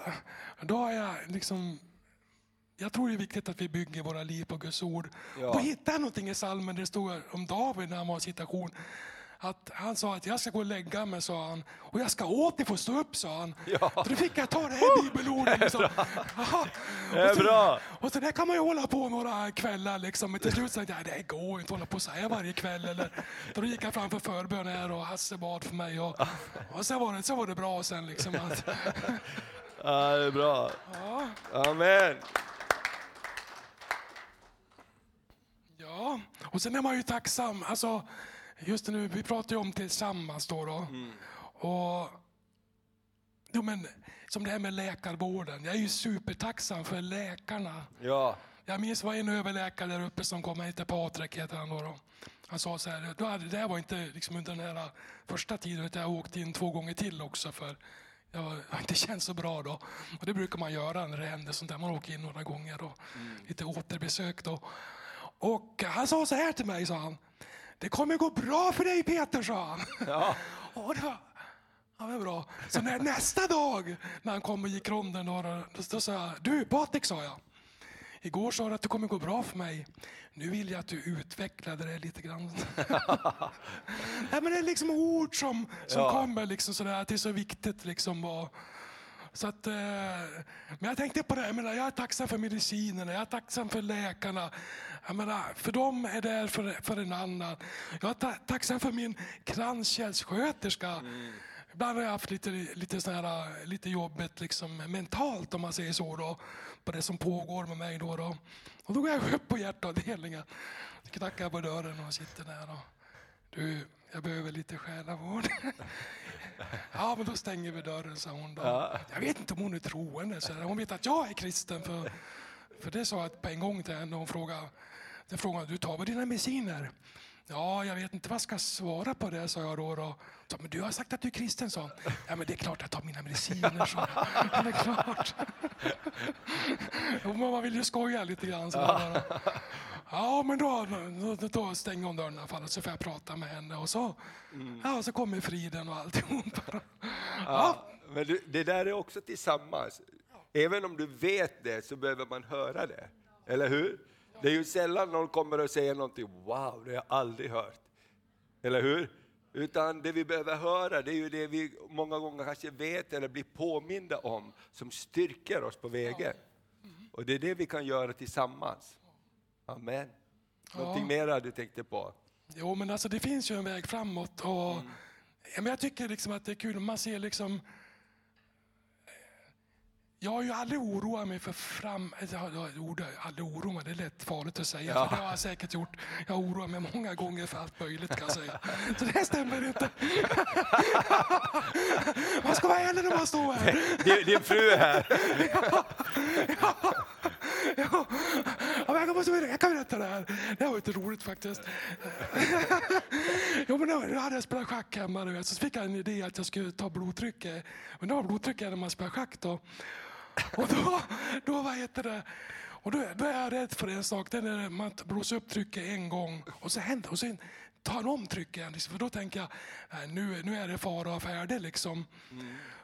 då har jag liksom... Jag tror det är viktigt att vi bygger våra liv på Guds ord. Ja. Då hittade jag någonting i salmen där det stod om David när han var i situation. att han sa att jag ska gå och lägga mig, sa han. Och jag ska åter få stå upp, sa han. Ja. Så då fick jag ta det här bibelordet. Liksom. Det är Och så- bra. Och så där kan man ju hålla på några kvällar. Liksom. Men till slut sa jag att det går inte att hålla på så här varje kväll. Eller, då gick jag framför förbön här och Hasse bad för mig. Och, och så, var det, så var det bra sen. Liksom, att, <laughs> Ja, det är bra. ja, Amen. Ja, och sen är man ju tacksam. Alltså, just nu, vi pratar ju om tillsammans då. då. Och, jo, men, som det här med läkarvården. Jag är ju supertacksam för läkarna. Ja, Jag minns var en överläkare där uppe som kom, han hette Patrik heter han då. då. Han sa så här, då hade, det här var inte liksom under den här första tiden, utan jag åkte in två gånger till också för jag har inte <laughs> känt så bra då. Och det brukar man göra när det händer sånt där, man åker in några gånger då. Lite återbesök då. Och han sa så här till mig, sa han. Det kommer gå bra för dig Peter, sa han. ja. <laughs> Och det var, ja, det var bra. Så när, nästa dag när han kom och gick ronden då, då, då sa jag, du Patrik sa jag. Igår sa du att det kommer gå bra för mig. Nu vill jag att du utvecklade det lite grann. <laughs> Nej, men det är liksom ord som, som Ja. kommer liksom sådär, att det är så viktigt liksom. Och, så att, eh, men jag tänkte på det, jag, menar, jag är tacksam för medicinerna, jag är tacksam för läkarna. Jag menar, för de är där för, för en annan. Jag är ta, tacksam för min kranskärlssköterska. Ibland har jag haft lite, lite, sån här, lite jobbigt liksom, mentalt om man säger så. Då, på det som pågår med mig. Då, då. Och då går jag upp på hjärtavdelningen. Knackar på dörren och sitter där. Och, du, jag behöver lite själavård. <laughs> Ja, men då stänger vi dörren, sa hon. Då. Ja. Jag vet inte om hon är troende. Så hon vet att jag är kristen. För, för det sa jag på en gång till henne. Hon frågade, den frågade, du tar väl dina mediciner? Ja, jag vet inte vad jag ska svara på det, sa jag då. då. Så, men du har sagt att du är kristen, sa hon. Ja, men det är klart jag tar mina mediciner, sa jag. <laughs> Ja, Det är klart. Jo, men man vill ju skoja lite grann. Så där. Ja, men då, då, då stänger hon dörren i alla fall, så får jag prata med henne. Och så, ja, så kommer friden och alltihop. <laughs> Ja, men du, det där är också tillsammans. Även om du vet det så behöver man höra det. Eller hur? Det är ju sällan någon kommer och säger någonting, wow, det har jag aldrig hört. Eller hur? Utan det vi behöver höra, det är ju det vi många gånger kanske vet eller blir påminda om, som styrker oss på vägen. Och det är det vi kan göra tillsammans. Amen. Någonting mera du tänkte på? Jo, men alltså det finns ju en väg framåt. Och, ja, men jag tycker liksom att det är kul, man ser liksom... Jag har ju aldrig oroat mig för fram... jag har aldrig oroat mig, det är lätt farligt att säga. Ja. För det har jag säkert gjort. Jag har oroat mig många gånger för allt möjligt kan jag säga. Så det stämmer inte. <laughs> man ska vara ärlig när man står här. Din, din fru är här. Ja, men jag, måste, jag kan berätta det här. Det här var lite roligt faktiskt. jo, men då, hade jag spelat schack hemma så fick jag en idé att jag skulle ta blodtrycket. Men då var blodtrycket när man spelar schack då. Och då, då vad heter det? Och då, då är jag rädd för en sak, det är när man blåser upp trycket en gång och så händer och sen tar han om trycket. Liksom, för då tänker jag, nu, nu är det fara och färde liksom.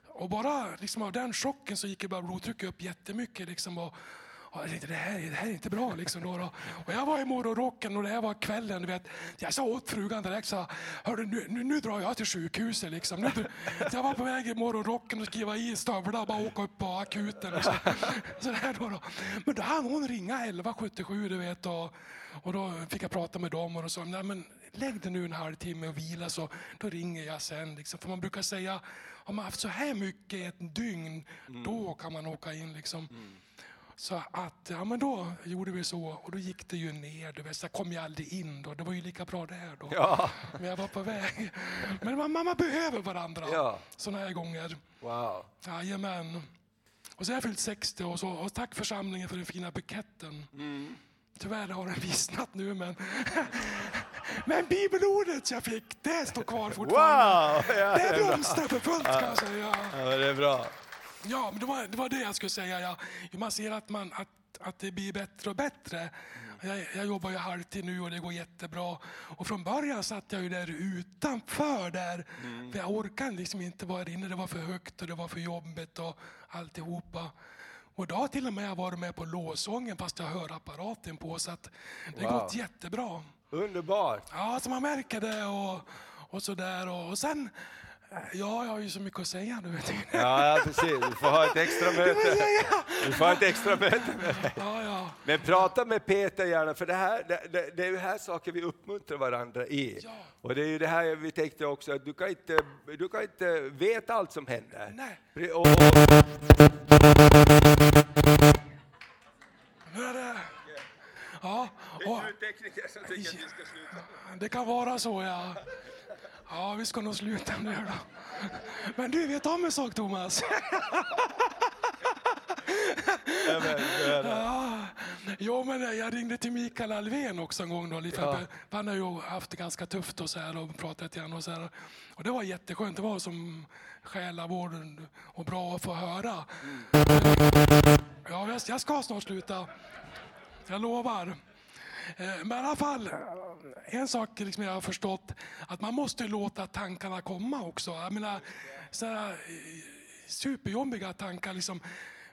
Och bara liksom, av den chocken så gick ju bara blodtrycket upp jättemycket. Liksom, och, och jag tänkte, det här, det här är inte bra. Liksom, då, då. Och jag var i morgonrocken och det här var kvällen. Vet. Jag sa åt frugan direkt, så, Hörru, nu, nu, nu drar jag till sjukhuset. Liksom. Nu, jag var på väg i morgonrocken och skriva i stövlar och bara åka upp på akuten. Och Så så där då, då. Men då hann hon ringa 1177 du vet. Och, och då fick jag prata med dem och då sa nej men lägg dig nu en halvtimme och vila så då ringer jag sen. Liksom. För man brukar säga, har man haft så här mycket i ett dygn, mm. då kan man åka in. Liksom. Mm. Så att, ja men då gjorde vi så och då gick det ju ner. Du vet, så jag kom ju aldrig in då. Det var ju lika bra där då. Ja. Men jag var på väg. Men man, man behöver varandra Ja. sådana här gånger. Wow. Jajamän. Och så har jag fyllt 60 och, så, och tack församlingen för den fina buketten. Tyvärr har den vissnat nu men, men bibelordet jag fick, det står kvar fortfarande. Wow! Ja, Det det blomstrar för fullt kan jag säga. Ja, det är bra. Ja, men det var, det var det jag skulle säga. Ja. Man ser att, man, att, att det blir bättre och bättre. Jag, jag jobbar ju halvtid nu och det går jättebra. Och från början satt jag ju där utanför där. För jag orkade liksom inte vara inne. Det var för högt och det var för jobbigt och alltihopa. Och idag har till och med jag varit med på låsången fast jag har apparaten på. Så att det har Wow. gått jättebra. Underbart. Ja, så man märker det och, och sådär. Och, och sen, ja, jag har ju så mycket att säga nu. <laughs> Ja, precis. Du får ha ett extra möte. Du får ha ett extra möte med dig. Ja, ja. Men prata med Peter gärna, för det, här, det, det, är ju här saker vi uppmuntrar varandra i. Ja. Och det är ju det här vi tänkte också, att du kan inte, du kan inte veta allt som händer. Nej. Och, och, är det... Ja, och, tekniker som tycker att vi ska sluta. det kan vara så, ja. Ja, vi ska nog sluta nu då. Men du, vet om en sak, Thomas? <laughs> Ja, men, Ja, jo, men jag ringde till Mikael Alvén också en gång. Då, lite Ja. han har ju haft det ganska tufft och, så här, och pratat igen. Och, så här. och det var jätteskönt. Det var som själavård och bra att få höra. Ja, jag, jag ska snart sluta. Jag lovar. Eh, Men i alla fall, en sak liksom jag har förstått, att man måste låta tankarna komma också. Jag menar, sådana superjobbiga tankar, liksom,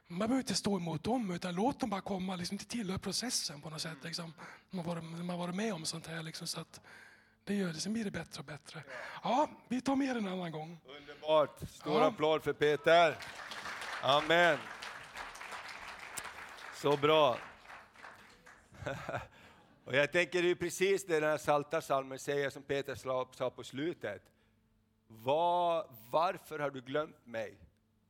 man behöver inte stå emot dem, utan låt dem bara komma. Liksom, det tillhör processen på något sätt. Liksom. Man har varit, man varit med om sånt här. Liksom, så att det gör det, sen blir det bättre och bättre. Ja, vi tar mer en annan gång. Underbart! Stor Ja. applåd för Peter. Amen. Så bra. <laughs> Och jag tänker det är precis det den här Psaltarpsalmen säger som Peter sa sa på slutet. Var, varför har du glömt mig?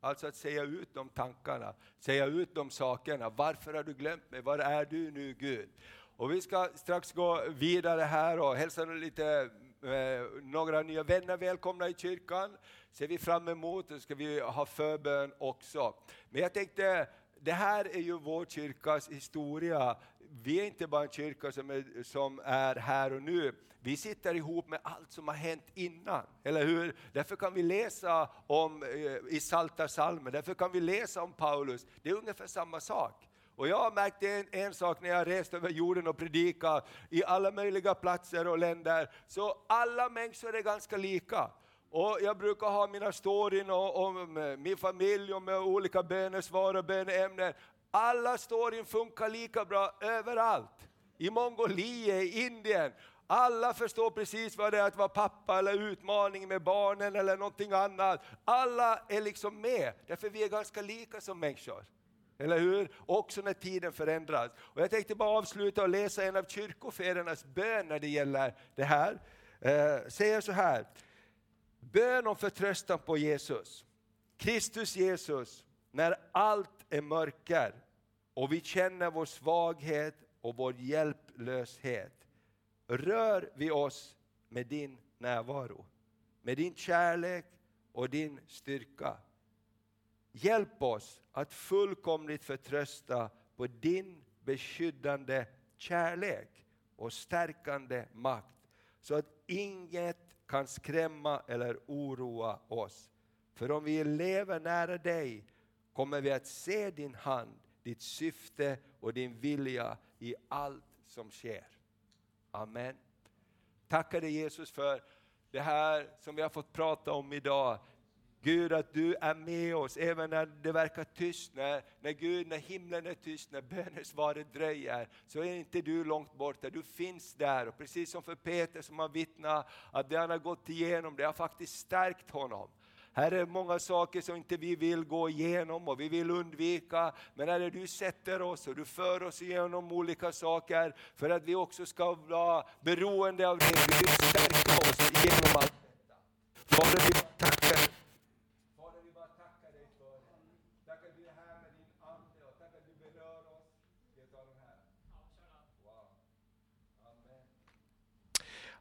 Alltså att säga ut de tankarna, säga ut de sakerna. Varför har du glömt mig? Var är du nu Gud? Och vi ska strax gå vidare här och hälsa lite eh, några nya vänner välkomna i kyrkan. Ser vi fram emot, och ska vi ha förbön också. Men jag tänkte, det här är ju vår kyrkas historia. Vi är inte bara en kyrka som är, som är här och nu. Vi sitter ihop med allt som har hänt innan, eller hur? Därför kan vi läsa om eh, i Psaltarpsalmen, därför kan vi läsa om Paulus. Det är ungefär samma sak. Och jag har märkt en, en sak när jag har rest över jorden och predikat i alla möjliga platser och länder, så alla människor är ganska lika. Och jag brukar ha mina storyn om, om min familj och med olika bönesvar och böneämnen. Alla storyn funkar lika bra överallt. I Mongoliet, i Indien. Alla förstår precis vad det är att vara pappa eller utmaning med barnen eller någonting annat. Alla är liksom med, därför vi är ganska lika som människor. Eller hur? Också när tiden förändras. Och jag tänkte bara avsluta och läsa en av kyrkofädernas bön när det gäller det här. Eh, säger så här. Bön om förtröstan på Jesus. Kristus Jesus, när allt är mörker och vi känner vår svaghet och vår hjälplöshet. Rör vi oss med din närvaro, med din kärlek och din styrka. Hjälp oss att fullkomligt förtrösta på din beskyddande kärlek och stärkande makt, så att inget kan skrämma eller oroa oss. För om vi lever nära dig kommer vi att se din hand, ditt syfte och din vilja i allt som sker. Amen. Tackar dig Jesus för det här som vi har fått prata om idag. Gud att du är med oss även när det verkar tyst, när, när Gud, när himlen är tyst, när bönesvaret dröjer, så är inte du långt borta, du finns där. Och precis som för Peter som har vittnat att det han har gått igenom, det har faktiskt stärkt honom. Här är många saker som inte vi vill gå igenom och vi vill undvika. Men Herre, du sätter oss och du för oss igenom olika saker för att vi också ska vara beroende av dig. Du vill stärka oss genom allt detta. Fader, vi tackar dig. Fader, vi bara tackar dig för det. Att du är här med din Ande och tackar att du berör oss. Tar den här. Wow.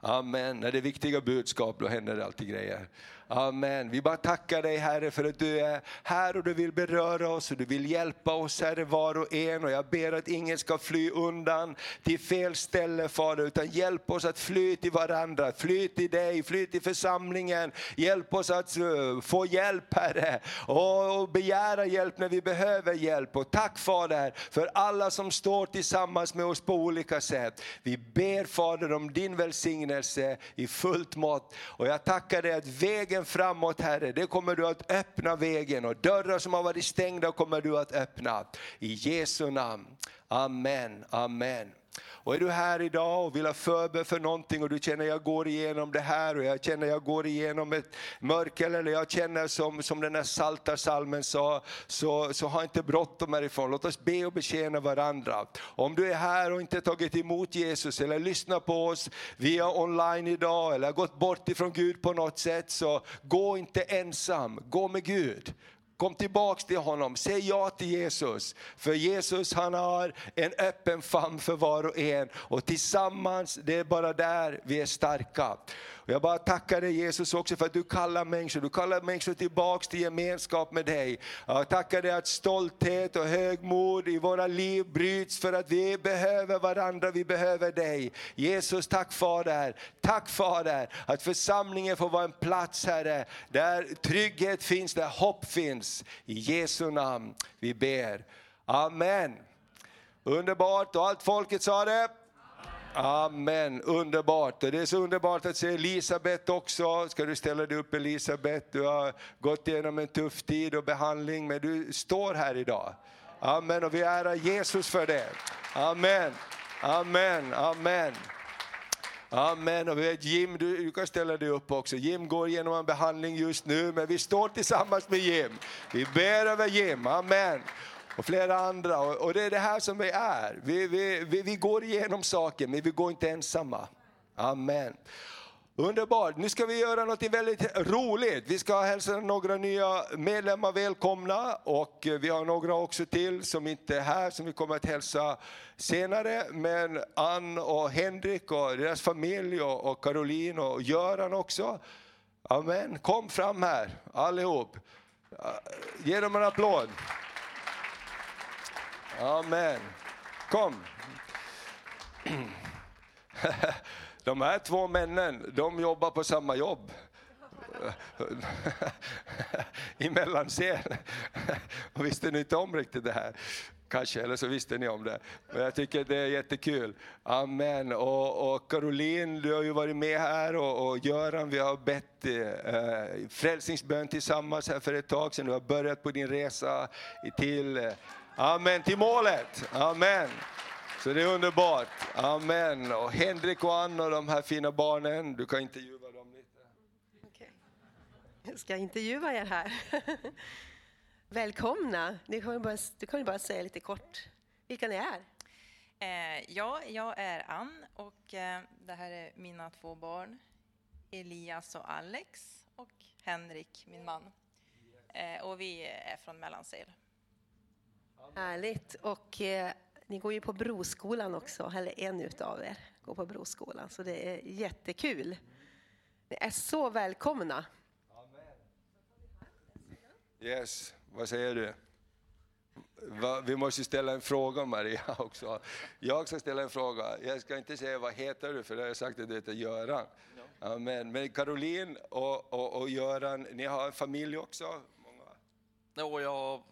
Amen. Amen. När det är viktiga budskap då händer det alltid grejer. Amen. Vi bara tackar dig Herre för att du är här och du vill beröra oss och du vill hjälpa oss Herre var och en. Och jag ber att ingen ska fly undan till fel ställe Fader, utan hjälp oss att fly till varandra, fly till dig, fly till församlingen. Hjälp oss att eh, få hjälp Herre och, och begära hjälp när vi behöver hjälp. Och tack Fader för alla som står tillsammans med oss på olika sätt. Vi ber Fader om din välsignelse i fullt mått. Och jag tackar dig att vägen framåt Herre, det kommer du att öppna vägen och dörrar som har varit stängda kommer du att öppna. I Jesu namn. Amen, amen. Och är du här idag och vill ha förbön för någonting och du känner jag går igenom det här och jag känner jag går igenom ett mörker eller jag känner som, som den här salta salmen sa, så, så ha inte bråttom härifrån. Låt oss be och betjäna varandra. Om du är här och inte tagit emot Jesus eller lyssnar på oss via online idag eller har gått bort ifrån Gud på något sätt, så gå inte ensam, gå med Gud. Kom tillbaks till honom, säg ja till Jesus. För Jesus han har en öppen famn för var och en. Och tillsammans, det är bara där vi är starka. Och jag bara tackar dig Jesus också för att du kallar människor, du kallar människor tillbaks till gemenskap med dig. Jag tackar dig att stolthet och högmod i våra liv bryts för att vi behöver varandra, vi behöver dig. Jesus, tack Fader, tack Fader att församlingen får vara en plats Herre, där trygghet finns, där hopp finns. I Jesu namn vi ber. Amen. Underbart och allt folket sa det. Amen, underbart. Och det är så underbart att se Elisabet också. Ska du ställa dig upp Elisabet? Du har gått igenom en tuff tid och behandling, men du står här idag. Amen, och vi ärar Jesus för det. Amen, amen, amen. Amen. Och vet, Jim, du, du, kan ställa dig upp också. Jim går igenom en behandling just nu, men vi står tillsammans med Jim. Vi ber över Jim. Amen och flera andra. Och det är det här som vi är. Vi, vi, vi, vi går igenom saker, men vi går inte ensamma. Amen. Underbart, nu ska vi göra något väldigt roligt. Vi ska hälsa några nya medlemmar välkomna och vi har några också till som inte är här som vi kommer att hälsa senare. Men Ann och Henrik och deras familj och Caroline och Göran också. Amen, kom fram här allihop. Ge dem en applåd. Amen. Kom. De här två männen, de jobbar på samma jobb. I mellanscen. Visste ni inte om riktigt det här? Kanske, eller så visste ni om det. Men jag tycker det är jättekul. Amen. Och, och Caroline, du har ju varit med här och, och Göran, vi har bett eh, frälsningsbön tillsammans här för ett tag sedan. Du har börjat på din resa till eh, Amen, till målet. Amen. Så det är underbart. Amen. Och Henrik och Ann och de här fina barnen, du kan intervjua dem lite. Okay. Jag ska intervjua er här. <laughs> Välkomna. Du kan, bara, du kan bara säga lite kort vilka ni är. Eh, ja, jag är Ann och eh, det här är mina två barn. Elias och Alex och Henrik, min man. Eh, och vi är från Mellansel. Härligt. Och eh, ni går ju på Broskolan också, eller en utav er går på Broskolan, så det är jättekul. Ni är så välkomna. Yes, vad säger du? Vi måste ställa en fråga Maria <laughs> också. Jag ska ställa en fråga. Jag ska inte säga vad heter du, för det har jag sagt att du heter Göran. Amen. Men Caroline och, och, och Göran, ni har en familj också? Många. Ja, jag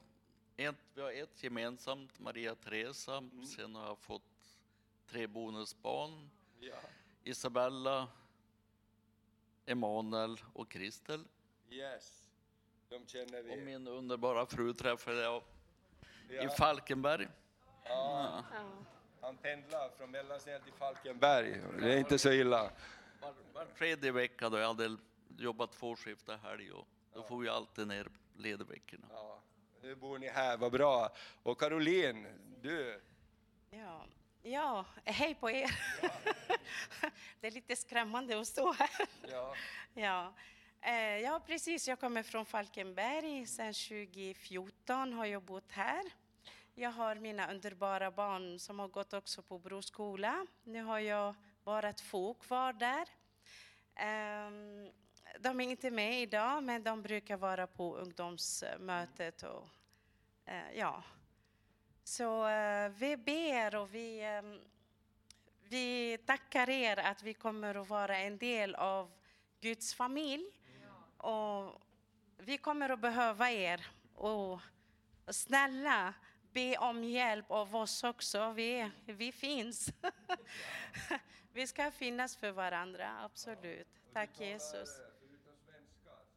ett, vi har ett gemensamt, Maria Teresa. Mm. Sen har jag fått tre bonusbarn. Ja. Isabella, Emanuel och Kristel. Yes, de känner vi. Och min underbara fru träffade jag ja. i Falkenberg. Ja. ja. Han pendlar från Mellansel till Falkenberg. Det är inte så illa. Var, var tredje vecka då jag hade jobbat två skift helg och då får vi alltid ner ledveckorna. Ja. Nu bor ni här, vad bra. Och Caroline, du? Ja, ja hej på er. Ja. <laughs> det är lite skrämmande att stå här. Ja. Ja. Eh, ja, precis. Jag kommer från Falkenberg. Sedan 2014 har jag bott här. Jag har mina underbara barn som har gått också på Broskola. Nu har jag bara två kvar där. De är inte med idag, men de brukar vara på ungdomsmötet. Och, eh, ja. Så eh, vi ber och vi, eh, vi tackar er att vi kommer att vara en del av Guds familj. Och vi kommer att behöva er. Och snälla, be om hjälp av oss också. Vi, vi finns. <laughs> vi ska finnas för varandra, absolut. Tack Jesus.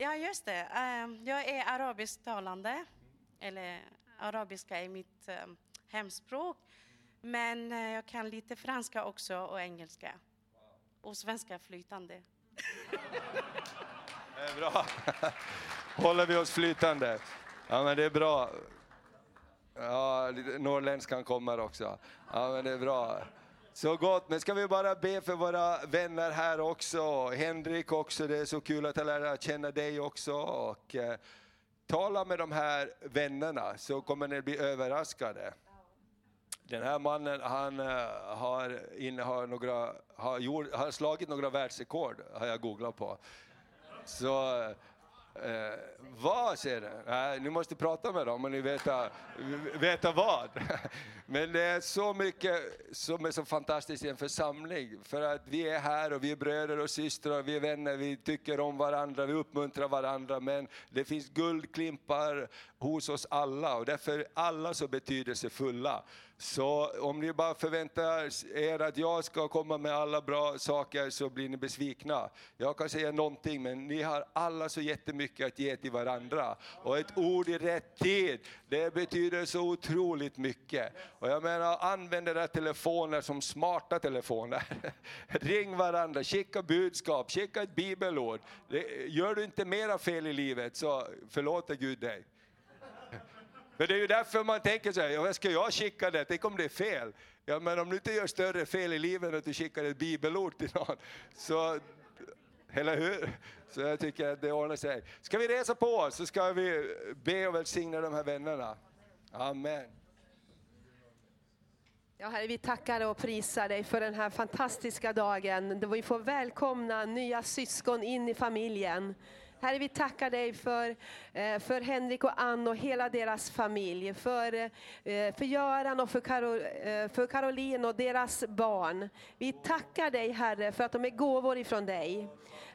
Ja, just det. Ehm, jag är arabisktalande, eller arabiska är mitt ehm, hemspråk. Men eh, jag kan lite franska också och engelska. Och svenska flytande. <laughs> Det är bra. Håller vi oss flytande? Ja, men det är bra. Ja, norrländskan kommer också. Ja, men det är bra. Så gott, men ska vi bara be för våra vänner här också. Henrik också, det är så kul att lära känna dig också. Och, eh, tala med de här vännerna så kommer ni bli överraskade. Den här mannen han eh, har, innehar några, har, gjort, har slagit några världsrekord, har jag googlat på. Så Eh, vad säger du? Eh, ni måste prata med dem och ni veta, eh, veta vad. <laughs> Men det är så mycket som är så fantastiskt i en församling. För att vi är här och vi är bröder och systrar, vi är vänner, vi tycker om varandra, vi uppmuntrar varandra. Men det finns guldklimpar hos oss alla och därför är alla så betydelsefulla. Så om ni bara förväntar er att jag ska komma med alla bra saker så blir ni besvikna. Jag kan säga någonting men ni har alla så jättemycket att ge till varandra. Och ett ord i rätt tid, det betyder så otroligt mycket. Och jag menar, använd era telefoner som smarta telefoner. <laughs> Ring varandra, skicka budskap, skicka ett bibelord. Gör du inte mera fel i livet så förlåter Gud dig. Men det är ju därför man tänker så här, ska jag skicka det? Tänk om det är fel? Ja, men om du inte gör större fel i livet än att du skickar ett bibelord till någon, så, eller hur? Så jag tycker att det ordnar sig. Ska vi resa på oss så ska vi be och välsigna de här vännerna. Amen. Ja, herre, vi tackar och prisar dig för den här fantastiska dagen då vi får välkomna nya syskon in i familjen. Herre, vi tackar dig för, eh, för Henrik och Ann och hela deras familj. För, eh, för Göran och för, Karol, eh, för Caroline och deras barn. Vi tackar dig Herre för att de är gåvor ifrån dig.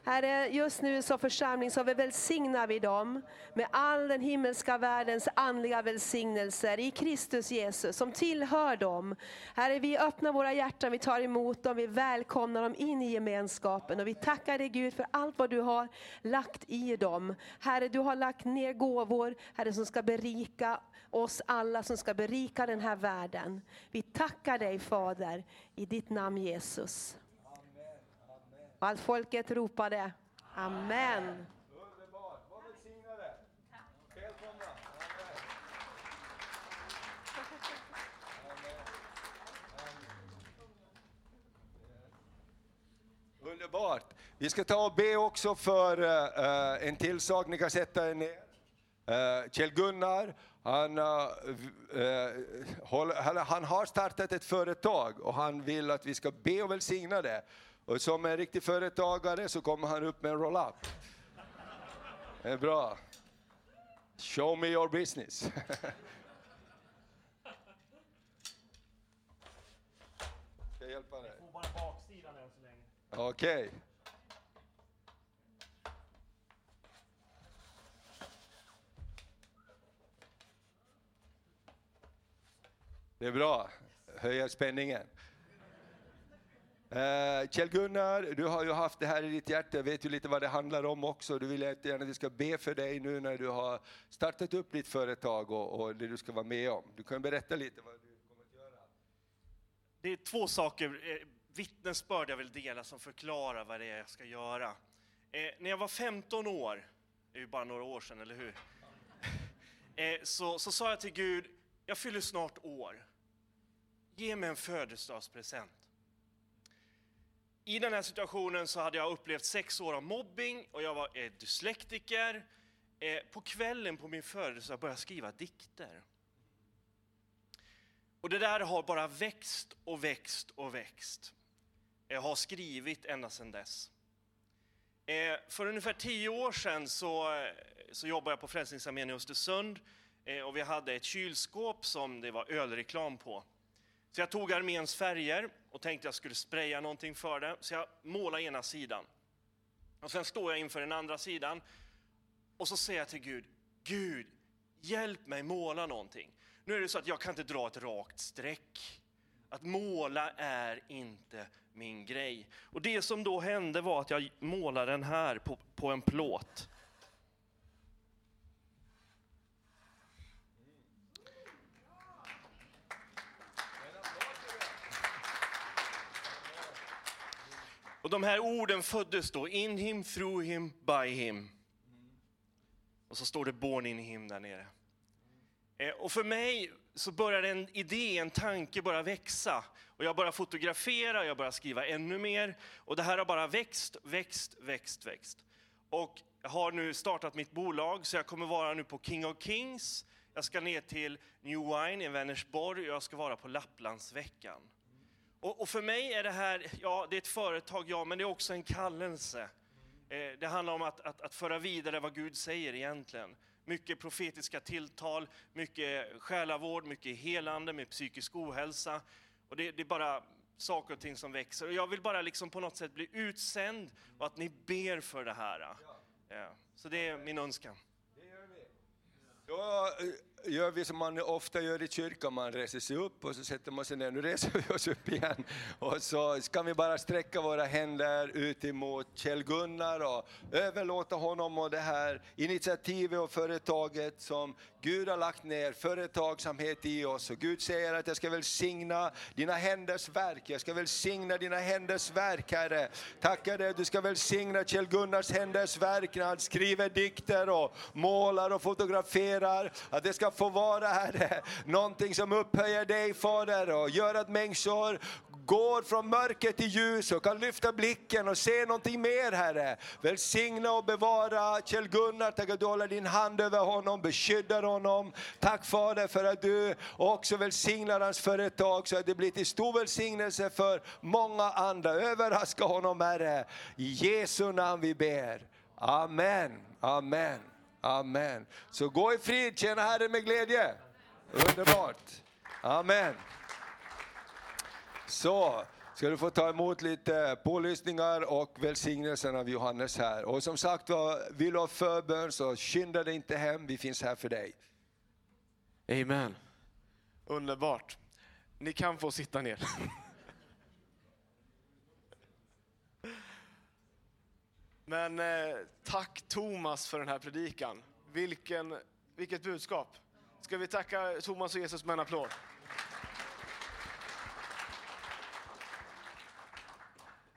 Herre, just nu som församling så välsignar vi dem med all den himmelska världens andliga välsignelser i Kristus Jesus som tillhör dem. Herre, vi öppnar våra hjärtan, vi tar emot dem, vi välkomnar dem in i gemenskapen och vi tackar dig Gud för allt vad du har lagt i dem. Herre, du har lagt ner gåvor, Herre, som ska berika oss alla, som ska berika den här världen. Vi tackar dig Fader, i ditt namn Jesus. Och allt folket ropade Amen. Underbart, var välsignade. Välkomna. Underbart. Vi ska ta och be också för uh, en till sak, ni kan sätta er ner. Uh, Kjell Gunnar, han, uh, han har startat ett företag och han vill att vi ska be och välsigna det. Och som en riktig företagare så kommer han upp med en roll-up. Det är bra. Show me your business. Ska jag hjälpa dig? får bara baksidan än så länge. Okej. Okay. Det är bra. Höja spänningen. Uh, Kjell-Gunnar, du har ju haft det här i ditt hjärta, vet ju lite vad det handlar om också. Du vill jättegärna att vi ska be för dig nu när du har startat upp ditt företag och, och det du ska vara med om. Du kan berätta lite vad du kommer att göra. Det är två saker, eh, vittnesbörd jag vill dela som förklarar vad det är jag ska göra. Eh, när jag var 15 år, det är ju bara några år sedan, eller hur? <laughs> Eh, så, så sa jag till Gud, jag fyller snart år. Ge mig en födelsedagspresent. I den här situationen så hade jag upplevt sex år av mobbing och jag var eh, dyslektiker. Eh, på kvällen på min födelsedag började jag skriva dikter. Och det där har bara växt och växt och växt. Jag har skrivit ända sedan dess. Eh, för ungefär tio år sedan så, eh, så jobbade jag på Frälsningsarmén i Östersund eh, och vi hade ett kylskåp som det var ölreklam på. Så jag tog arméns färger och tänkte jag skulle spraya någonting för det. Så jag målade ena sidan. Och sen står jag inför den andra sidan och så säger jag till Gud, Gud, hjälp mig måla någonting. Nu är det så att jag kan inte dra ett rakt streck. Att måla är inte min grej. Och det som då hände var att jag målade den här på, på en plåt. Och de här orden föddes då, in him, through him, by him. Och så står det born in him där nere. Eh, och för mig så började en idé, en tanke bara växa. Och jag började fotografera, jag började skriva ännu mer. Och det här har bara växt, växt, växt, växt. Och jag har nu startat mitt bolag, så jag kommer vara nu på King of Kings. Jag ska ner till New Wine i Vänersborg och jag ska vara på Lapplandsveckan. Och, och, för mig är det här, ja det är ett företag, ja, men det är också en kallelse. Eh, det handlar om att, att, att föra vidare vad Gud säger egentligen. Mycket profetiska tilltal, mycket själavård, mycket helande med psykisk ohälsa. Och det, det är bara saker och ting som växer. Och jag vill bara liksom på något sätt bli utsänd och att ni ber för det här. Ja. Så det är min önskan. Då eh, gör vi som man ofta gör i kyrkan, man reser sig upp och så sätter man sig ner. Nu reser vi oss upp igen. Och så ska vi bara sträcka våra händer ut emot Kjell-Gunnar och överlåta honom och det här initiativet och företaget som Gud har lagt ner företagsamhet i oss. Och Gud säger att jag ska välsigna dina händers verk, jag ska välsigna dina händers verk Herre. Tackar dig, du ska välsigna Kjell-Gunnars händers verk när han skriver dikter och målar och fotograferar. Att det ska få vara Herre, <laughs> någonting som upphöjer dig Fader och gör att människor går från mörker till ljus och kan lyfta blicken och se någonting mer Herre. Välsigna och bevara Kjell-Gunnar, tack att du håller din hand över honom, beskyddar honom. Tack Fader för att du också välsignar hans företag så att det blir till stor välsignelse för många andra. Överraska honom Herre. I Jesu namn vi ber. Amen, amen, amen. Så gå i frid, tjäna Herren med glädje. Underbart. Amen. Så ska du få ta emot lite pålyssningar och välsignelsen av Johannes här. Och som sagt vill du ha förbön så skynda dig inte hem, vi finns här för dig. Amen. Underbart. Ni kan få sitta ner. Men eh, tack Thomas för den här predikan. Vilken, vilket budskap. Ska vi tacka Thomas och Jesus med en applåd?